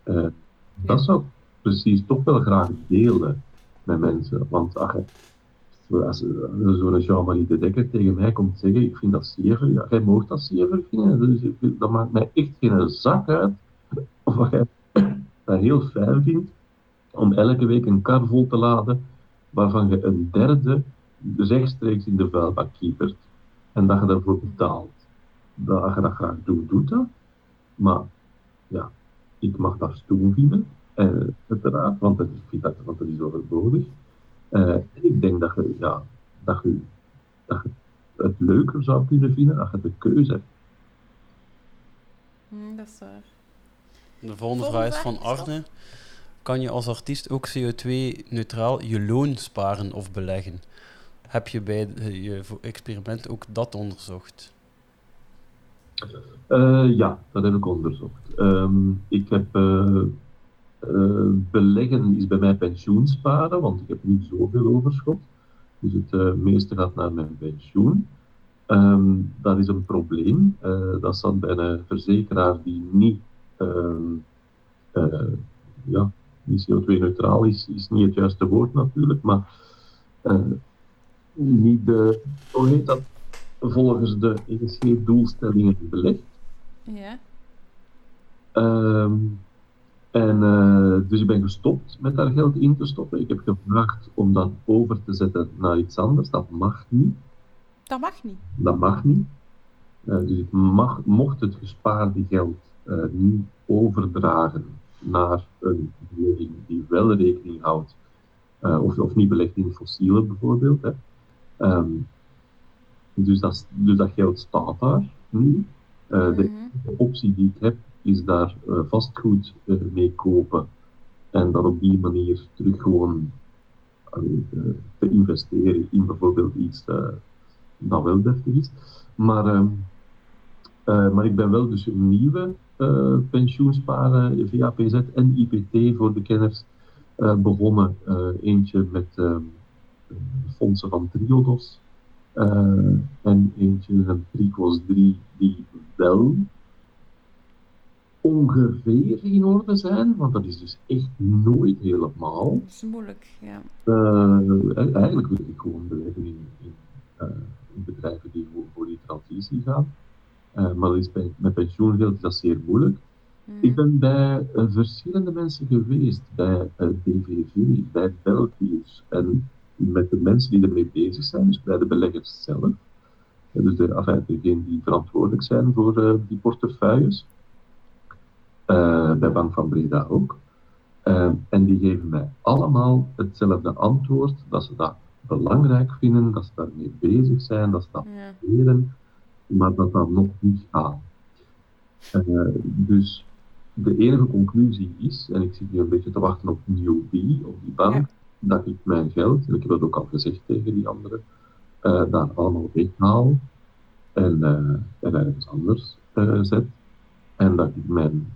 Uh, dat zou precies toch wel graag delen met mensen. Want ach, als zo'n Jean-Marie de Dekker tegen mij komt zeggen, ik vind dat zeer, ja, jij mag dat zeer vinden, dus dat maakt mij echt geen zak uit of jij dat heel fijn vindt om elke week een kar vol te laden waarvan je een derde rechtstreeks in de vuilbak kiepert en dat je daarvoor betaalt. Dat je dat graag doet, doet dat. Maar ja, ik mag dat stoem vinden, uiteraard, want ik vind dat, want dat is overbodig. Uh, ik denk dat je, ja, dat, je, dat je het leuker zou kunnen vinden als je de keuze hebt. Mm, dat is waar. De volgende, vraag is van Arne. Kan je als artiest ook CO2-neutraal je loon sparen of beleggen? Heb je bij je experiment ook dat onderzocht? Uh, ja, dat heb ik onderzocht. Um, ik heb uh, uh, beleggen is bij mij pensioensparen, want ik heb niet zoveel overschot. Dus het uh, meeste gaat naar mijn pensioen. Um, dat is een probleem. Uh, dat zat bij een verzekeraar die niet, um, ja, niet CO2-neutraal is, is niet het juiste woord natuurlijk, maar niet de, hoe heet dat, volgens de ESG-doelstellingen belegd. Ja. Um, en uh, dus ik ben gestopt met daar geld in te stoppen. Ik heb gevraagd om dat over te zetten naar iets anders. Dat mag niet. Dat mag niet? Dat mag niet. Uh, dus ik mag, mocht het gespaarde geld uh, niet overdragen naar een belegging die wel rekening houdt, of, of niet belegt in fossielen bijvoorbeeld. Hè. Um, dus, dat, dus dat geld staat daar nu. De mhm. optie die ik heb is daar uh, vastgoed uh, mee kopen en dan op die manier terug gewoon uh, te investeren in bijvoorbeeld iets dat wel deftig is. Maar, ehm, maar ik ben wel dus een nieuwe pensioensparen via PZ en IPT voor de kenners begonnen. eentje met ehm, fondsen van Triodos. en eentje een Tricos 3 die wel ongeveer in orde zijn, want dat is dus echt nooit helemaal. Dat is moeilijk, ja. Uh, eigenlijk wil ik gewoon beleggen in, in, uh, in bedrijven die voor, voor, die transitie gaan. Uh, maar is bij, met pensioengeld is dat zeer moeilijk. Mm. Ik ben bij verschillende mensen geweest, bij DVV, bij Belgius en met de mensen die ermee bezig zijn, dus bij de beleggers zelf. Dus de, enfin, degenen die verantwoordelijk zijn voor die portefeuilles. Uh, bij Bank van Breda ook. Uh, en die geven mij allemaal hetzelfde antwoord, dat ze dat belangrijk vinden, dat ze daarmee bezig zijn, dat ze dat ja. leren, maar dat dat nog niet gaat. Uh, dus de enige conclusie is, en ik zit nu een beetje te wachten op Newbie, op die bank, ja. dat ik mijn geld, en ik heb dat ook al gezegd tegen die anderen, daar allemaal weghaal en, en ergens anders zet. En dat ik mijn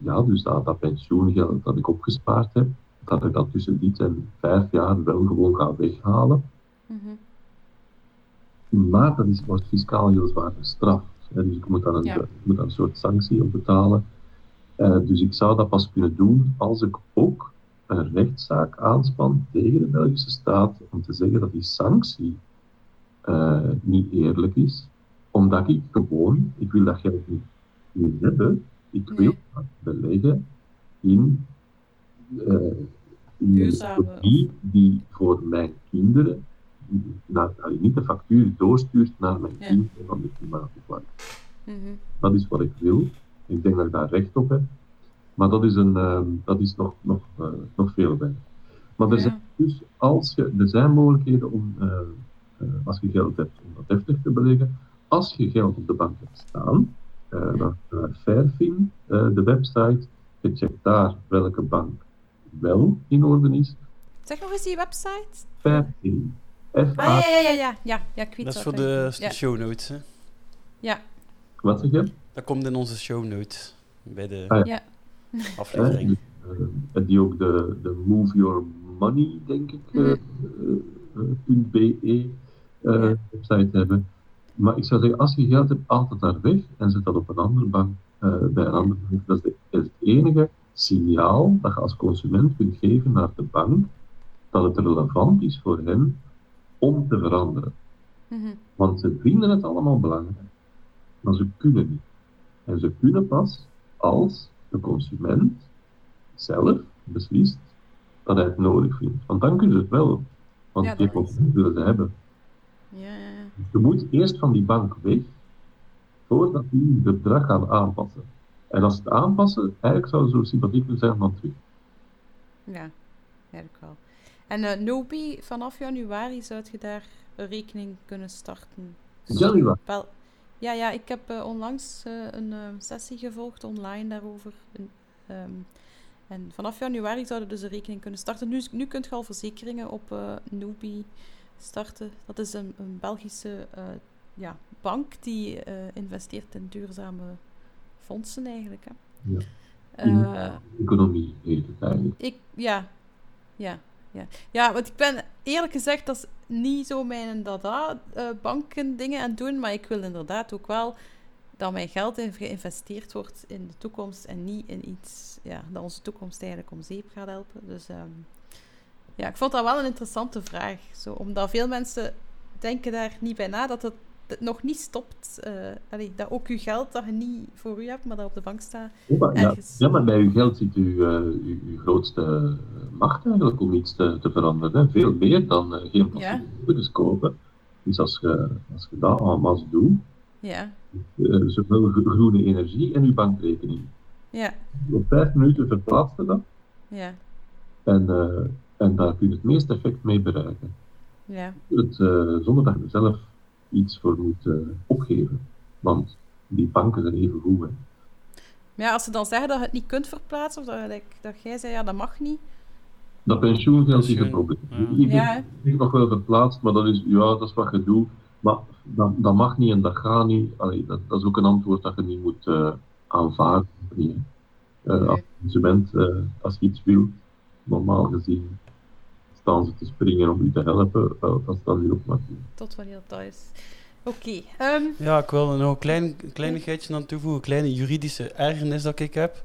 ja, dus dat, dat pensioengeld dat ik opgespaard heb, dat ik dat tussen dit en vijf jaar wel gewoon ga weghalen. Mm Maar dat is, wordt fiscaal heel zwaar gestraft. Hè, dus ik moet daar een, ja. moet daar een soort sanctie op betalen. Uh, dus ik zou dat pas kunnen doen als ik ook een rechtszaak aanspan tegen de Belgische staat om te zeggen dat die sanctie uh, niet eerlijk is, omdat ik gewoon, ik wil dat geld niet, niet hebben, ik wil dat beleggen in, uh, in economie die voor mijn kinderen naar, niet de factuur doorstuurt naar mijn team van de klimaatopwarming. Mm -hmm. Dat is wat ik wil. Ik denk dat ik daar recht op heb. Maar dat is, een, uh, dat is nog, nog, uh, nog veel werk. Maar er, zijn dus, als je, er zijn mogelijkheden om, uh, als je geld hebt, om dat heftig te beleggen. Als je geld op de bank hebt staan, naar Fairfin, de website, je checkt daar welke bank wel in orde is. Zeg nog eens die website. Fairfin. F ah, ja, ja, ja, ja, ja, ja, ik weet Dat is voor de, de show notes, hè? Ja. Wat zeg je? Dat komt in onze show notes bij de ah, ja. aflevering. Uh, en die ook de, de Move Your Money, denk ik, mm -hmm. .be ja. website hebben. Maar ik zou zeggen, als je geld hebt, altijd daar weg en zet dat op een andere bank, bij een andere bank. Dat is, is het enige signaal dat je als consument kunt geven naar de bank dat het relevant is voor hen om te veranderen. Mm -hmm. Want ze vinden het allemaal belangrijk, maar ze kunnen niet. En ze kunnen pas als de consument zelf beslist dat hij het nodig vindt. Want dan kunnen ze het wel. Want ja, die willen ze hebben. Ja, je moet eerst van die bank weg, voordat die het bedrag gaan aanpassen. En als ze het aanpassen, eigenlijk zou het zo sympathiek zijn van terug. Ja, eigenlijk wel. En uh, Nobi, vanaf januari zou je daar een rekening kunnen starten. Januari? Ja, ja, ik heb uh, onlangs uh, een sessie gevolgd online daarover. Um, en vanaf januari zouden dus een rekening kunnen starten. Nu, nu kunt je al verzekeringen op Nubi starten. Dat is een, een Belgische ja, bank die investeert in duurzame fondsen eigenlijk. Hè. Ja. economie heet het eigenlijk. Ik, ja, ja, ja. ja, want ik ben eerlijk gezegd, dat is niet zo mijn dada, banken dingen aan doen, maar ik wil inderdaad ook wel dat mijn geld geïnvesteerd wordt in de toekomst en niet in iets ja, dat onze toekomst eigenlijk om zeep gaat helpen. Dus um, ja, ik vond dat wel een interessante vraag. Zo, omdat veel mensen denken daar niet bij na dat het nog niet stopt. Uh, allee, dat ook uw geld dat je niet voor u hebt, maar dat op de bank staat. Ja, maar, ergens... ja, maar bij uw geld zit uw, uh, uw, uw, grootste macht eigenlijk om iets te, te veranderen. Hè. Veel meer dan uh, geen passieve ja. kopen. Dus als je, als je dat allemaal doet, ja. zowel groene energie en uw bankrekening. Ja. Op vijf minuten verplaatst je dat. Ja. En, en daar kun je het meeste effect mee bereiken. Ja. Het, zonder dat je zelf iets voor moet uh, opgeven. Want die banken zijn even goed. Hè. Maar ja, als ze dan zeggen dat je het niet kunt verplaatsen, of dat, dat jij zei, ja, dat mag niet. Dat pensioengeld is een probleem. Ik ja. nog wel verplaatst, maar dat is, ja, dat is wat je doet. Maar dat, dat mag niet en dat gaat niet. Allee, dat, dat is ook een antwoord dat je niet moet uh, aanvaarden. Uh, nee. Als consument, uh, als je iets wilt, normaal gezien staan ze te springen om u te helpen, wel, dat staat hier ook maar toe. Tot wanneer dat is. Oké. Okay, um... Ja, ik wil er nog een klein, kleinigheidje aan toevoegen. Een kleine juridische ergernis dat ik heb.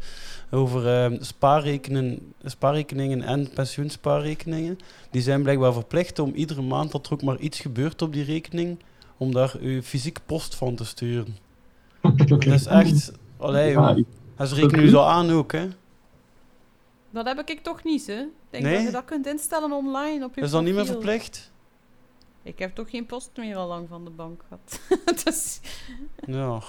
Over um, spaarrekeningen, spaarrekeningen en pensioenspaarrekeningen. Die zijn blijkbaar verplicht om iedere maand dat er ook maar iets gebeurt op die rekening, om daar uw fysiek post van te sturen. dat is echt... Allee, ja, ze rekenen u zo aan ook, hè. Dat heb ik toch niet, hè? Ik denk nee? dat je dat kunt instellen online op je Is dat niet meer verplicht? Ik heb toch geen post meer al lang van de bank gehad. dus... Ja.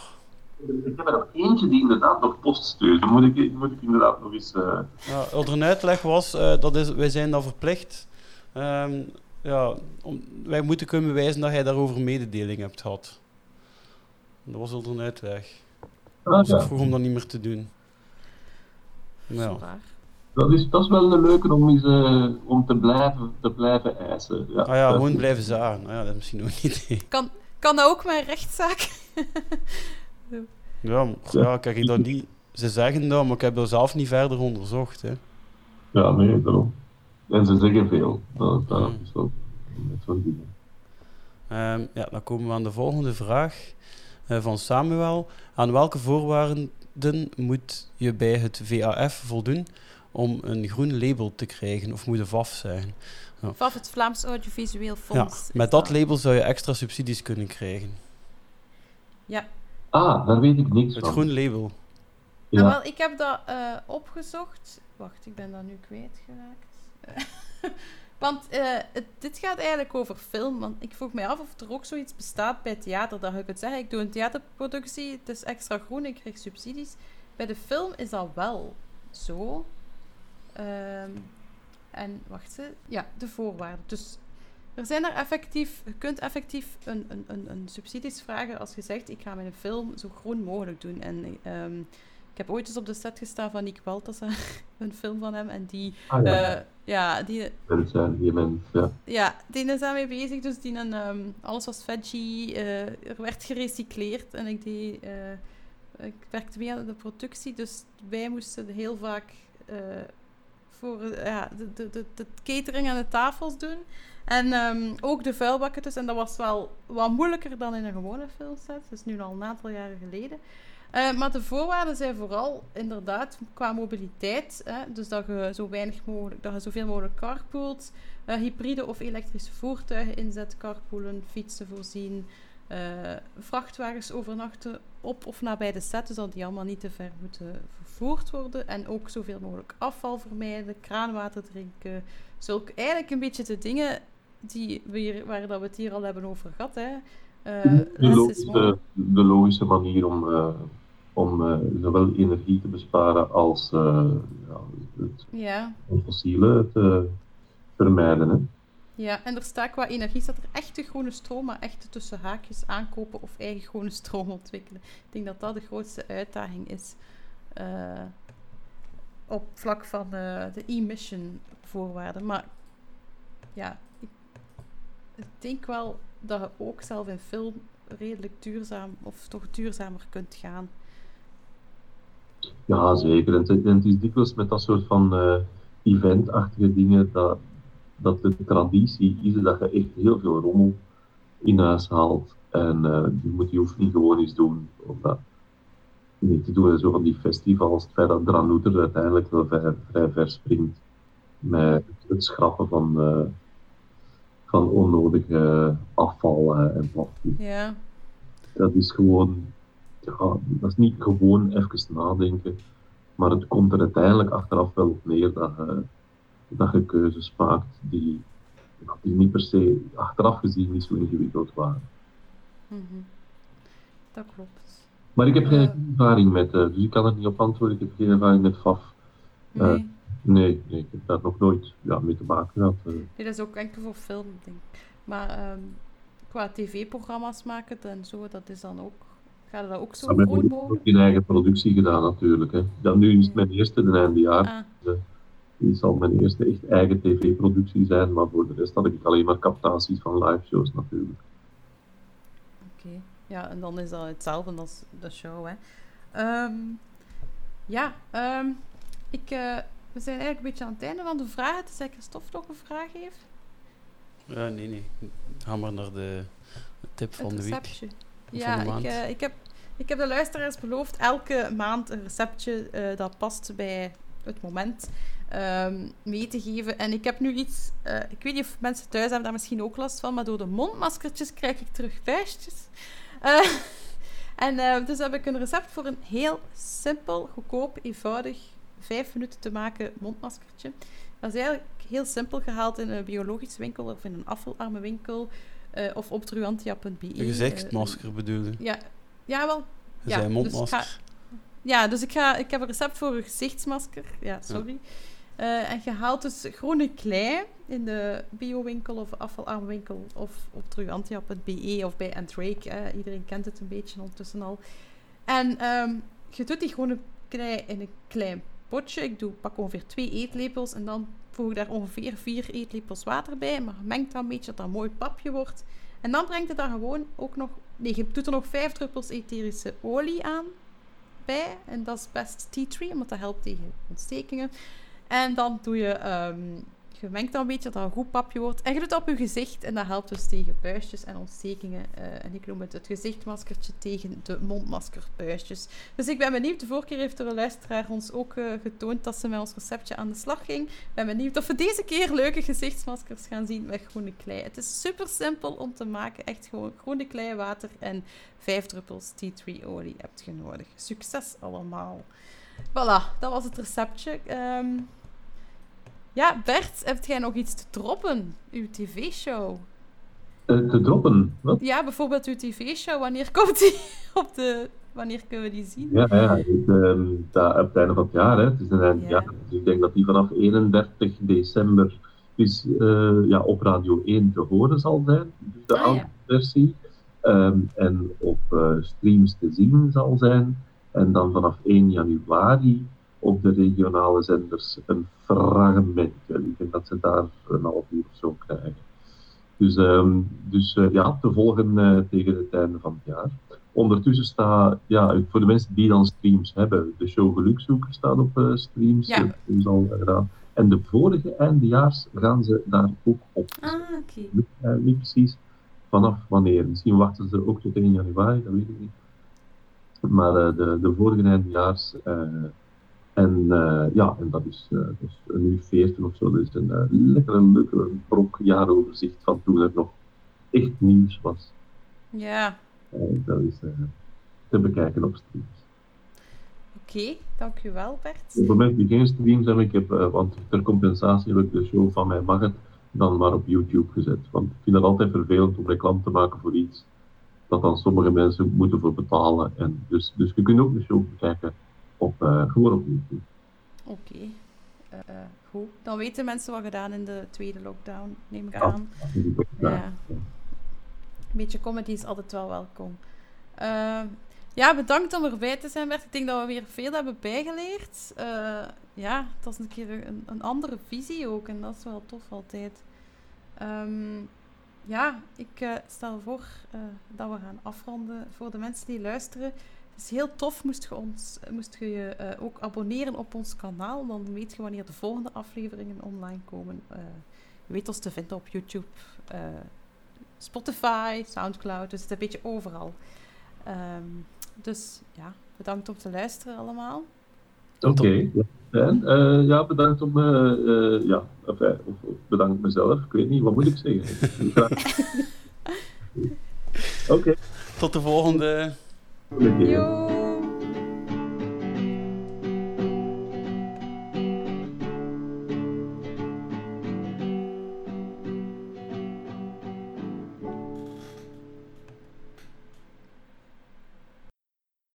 Ik heb er nog eentje die inderdaad nog post stuurt. Dan moet ik, moet ik inderdaad nog eens... Uh... Ja, een uitleg was, uh, dat is, wij zijn dat verplicht. Um, ja, om, wij moeten kunnen bewijzen dat jij daarover mededeling hebt gehad. Dat was al een uitleg. Ah, dus ja. ik vroeg om dat niet meer te doen. Ja dat is, dat is wel een leuke om, eens, uh, om te, blijven, te blijven eisen. Ja, ah ja, gewoon blijven zagen. Ah ja, dat is misschien ook niet. Kan, kan dat ook mijn rechtszaak? ja, ja, kijk, ik dat niet. Ze zeggen dat, maar ik heb dat zelf niet verder onderzocht. Hè. Ja, nee, daarom. En ze zeggen veel. Dat, dat hmm. is wel met zo'n dingen. Um, ja, dan komen we aan de volgende vraag uh, van Samuel. Aan welke voorwaarden moet je bij het VAF voldoen om een groen label te krijgen, of moet de VAF zijn. Ja. VAF, het Vlaams Audiovisueel Fonds. Ja, met dat label zou je extra subsidies kunnen krijgen. Ja. Ah, daar weet ik niks het van. Het groen label. Ja. Nou, wel, ik heb dat uh, opgezocht. Wacht, ik ben dat nu kwijtgeraakt. Want uh, dit gaat eigenlijk over film. Want ik vroeg mij af of er ook zoiets bestaat bij theater. Dat je kunt zeggen, ik doe een theaterproductie, het is extra groen, ik krijg subsidies. Bij de film is dat wel zo. Um, en wacht ze. Ja, de voorwaarden. Dus er zijn er effectief, je kunt effectief een, een, een, een subsidies vragen als je zegt, ik ga mijn film zo groen mogelijk doen. En um, ik heb ooit eens op de set gestaan van Nick Balthasar, een film van hem, en die... Ah, ja. Uh, ja, die... Die mens, ja. Ja, die is daarmee bezig, dus die een, um, alles was veggie, uh, er werd gerecycleerd en ik die... Uh, ik werkte mee aan de productie, dus wij moesten heel vaak voor ja, de, de, de, catering aan de tafels doen. En um, ook de vuilbakken dus. En dat was wel wat moeilijker dan in een gewone filmset. Dat is nu al een aantal jaren geleden. Uh, maar de voorwaarden zijn vooral inderdaad qua mobiliteit. Hè, dus dat je zo weinig mogelijk, dat je zoveel mogelijk carpoolt. Uh, hybride of elektrische voertuigen inzet, carpoolen, fietsen voorzien. Uh, vrachtwagens overnachten op of nabij de set, dus dat die allemaal niet te ver moeten vervoerd worden. En ook zoveel mogelijk afval vermijden, kraanwater drinken. Zulke, eigenlijk een beetje de dingen die we hier, waar dat we het hier al hebben over gehad. Hè. Uh, de, logische, de, logische, manier om, uh, om uh, zowel energie te besparen als ja, het ja. fossiele te vermijden. Hè. Ja, en er staat qua energie staat er echte groene stroom, maar echte tussen haakjes aankopen of eigen groene stroom ontwikkelen. Ik denk dat dat de grootste uitdaging is op vlak van de emission voorwaarden. Maar ja, ik denk wel dat je ook zelf in film redelijk duurzaam of toch duurzamer kunt gaan. Ja, zeker. En het, is dikwijls met dat soort van uh, eventachtige dingen dat, dat de traditie is dat je echt heel veel rommel in huis haalt. En uh, je moet die oefening gewoon eens doen. Of dat niet te doen. Zo van die festivals, het feit dat Dranouter uiteindelijk wel vrij, vrij ver springt met het schrappen van... Uh, van onnodige afval eh, en plastic. Ja. Dat is gewoon, ja, dat is niet gewoon even nadenken, maar het komt er uiteindelijk achteraf wel op neer dat je, dat je keuzes maakt die, die niet per se achteraf gezien niet zo ingewikkeld waren. Mm -hmm. Dat klopt. Maar ik heb geen uh, ervaring met, uh, dus ik kan er niet op antwoorden, ik heb geen ervaring met FAF. Nee. Nee, nee, ik heb daar nog nooit ja, mee te maken gehad. Uh. Nee, dat is ook enkel voor film, denk ik. Maar um, qua tv-programma's maken en zo, dat is dan ook... Gaat je dat ook zo goed mogelijk? Ik heb ook in eigen productie gedaan, natuurlijk. Hè. Nu is het mijn eerste, de einde jaar. Ah. Die zal mijn eerste echt eigen tv-productie zijn, maar voor de rest had ik alleen maar captaties van live shows, natuurlijk. Oké, okay. ja, en dan is dat hetzelfde als de show, hè. Um, ja, um, ik... Uh, we zijn eigenlijk een beetje aan het einde van de vragen. Tenzij Christophe nog een vraag heeft. Ja, nee, nee. Ga maar naar de tip van het de receptje. Ja, ik, uh, ik, heb, ik heb de luisteraars beloofd elke maand een receptje uh, dat past bij het moment um, mee te geven. En ik heb nu iets, uh, ik weet niet of mensen thuis hebben daar misschien ook last van, maar door de mondmaskertjes krijg ik terug vuistjes. en dus heb ik een recept voor een heel simpel, goedkoop, eenvoudig vijf minuten te maken mondmaskertje. Dat is eigenlijk heel simpel gehaald in een biologische winkel of in een afvalarme winkel uh, of op truantia.be. Een gezichtsmasker uh, bedoel je? Ja, ja wel. Ja, mondmasker. Dus ja, dus ik, ga, ik heb een recept voor een gezichtsmasker. Ja, sorry. Ja. Uh, en je haalt dus groene klei in de biowinkel of afvalarmwinkel of op truantia.be of bij Andrake. iedereen kent het een beetje ondertussen al. En um, je doet die groene klei in een klein potje. Ik doe, pak ongeveer twee eetlepels en dan voeg ik daar ongeveer vier eetlepels water bij. Maar mengt dat een beetje dat dat een mooi papje wordt. En dan brengt het daar gewoon ook nog... Nee, je doet er nog vijf druppels etherische olie aan bij. En dat is best tea tree, want dat helpt tegen ontstekingen. En dan doe je um, mengt dan een beetje dat dat een goed papje wordt. En je doet op je gezicht. En dat helpt dus tegen buisjes en ontstekingen. Uh, en ik noem het het gezichtmaskertje tegen de mondmaskerbuisjes. Dus ik ben benieuwd. De vorige keer heeft de luisteraar ons ook uh, getoond dat ze met ons receptje aan de slag ging. Ik ben benieuwd of we deze keer leuke gezichtsmaskers gaan zien met groene klei. Het is super simpel om te maken. Echt gewoon groene klei, water en vijf druppels tea tree olie hebt je nodig. Succes allemaal. Voilà, dat was het receptje. Um, Ja, Bert, heb jij nog iets te droppen? Uw tv-show? Uh, te droppen? Wat? Ja, bijvoorbeeld uw tv-show. Wanneer komt die op de... Wanneer kunnen we die zien? Ja, ja het, um, dat, op het einde van het jaar. Hè. Het is een eind ja. jaar. Dus ik denk dat die vanaf 31 december dus, uh, ja, op Radio 1 te horen zal zijn. Dus de ah, ja. versie. Um, en op uh, streams te zien zal zijn. En dan vanaf 1 januari op de regionale zenders een fragmentje. Ik denk dat ze daar een half uur of zo krijgen. Dus, um, dus uh, ja, te volgen uh, tegen het einde van het jaar. Ondertussen staat, ja, voor de mensen die dan streams hebben, de show Gelukzoeker staat op uh, streams. Ja. Dat is al gedaan. En de vorige eindejaars gaan ze daar ook op. Ah, oké. Okay. niet precies vanaf wanneer. Misschien wachten ze ook tot 1 januari, dat weet ik niet. Maar de, de vorige eindejaars en uh, ja, en dat is, is een uur 40 of zo. Dat is een lekkere, lekkere brok jaaroverzicht van toen er nog echt nieuws was. Ja. dat is te bekijken op streams. Oké, okay, dank u wel Bert. Op het moment die geen streams hebben, ik heb, want ter compensatie heb ik de show van mij mag het dan maar op YouTube gezet. Want ik vind het altijd vervelend om reclame te maken voor iets dat dan sommige mensen moeten voor betalen. En dus, dus je kunt ook de show bekijken op, uh, gewoon op YouTube. Oké. Okay. Uh, goed. Dan weten mensen wat gedaan in de tweede lockdown, neem ik aan. Ja. ja. Een beetje comedy is altijd wel welkom. Uh, ja, bedankt om erbij te zijn, Bert. Ik denk dat we weer veel hebben bijgeleerd. ja, het was een keer een, een, andere visie ook. En dat is wel tof altijd. Um, ja, ik stel voor dat we gaan afronden. Voor de mensen die luisteren, het is heel tof, moest je, ons, moest je ook abonneren op ons kanaal. Dan weet je wanneer de volgende afleveringen online komen. Je weet ons te vinden op YouTube, Spotify, Soundcloud. Dus het een beetje overal. Um, dus ja, bedankt om te luisteren allemaal. Oké. Okay. En ja, bedankt om... ja, enfin, of, of bedankt mezelf. Ik weet niet, wat moet ik zeggen? Oké. Okay. Tot de volgende... Jo.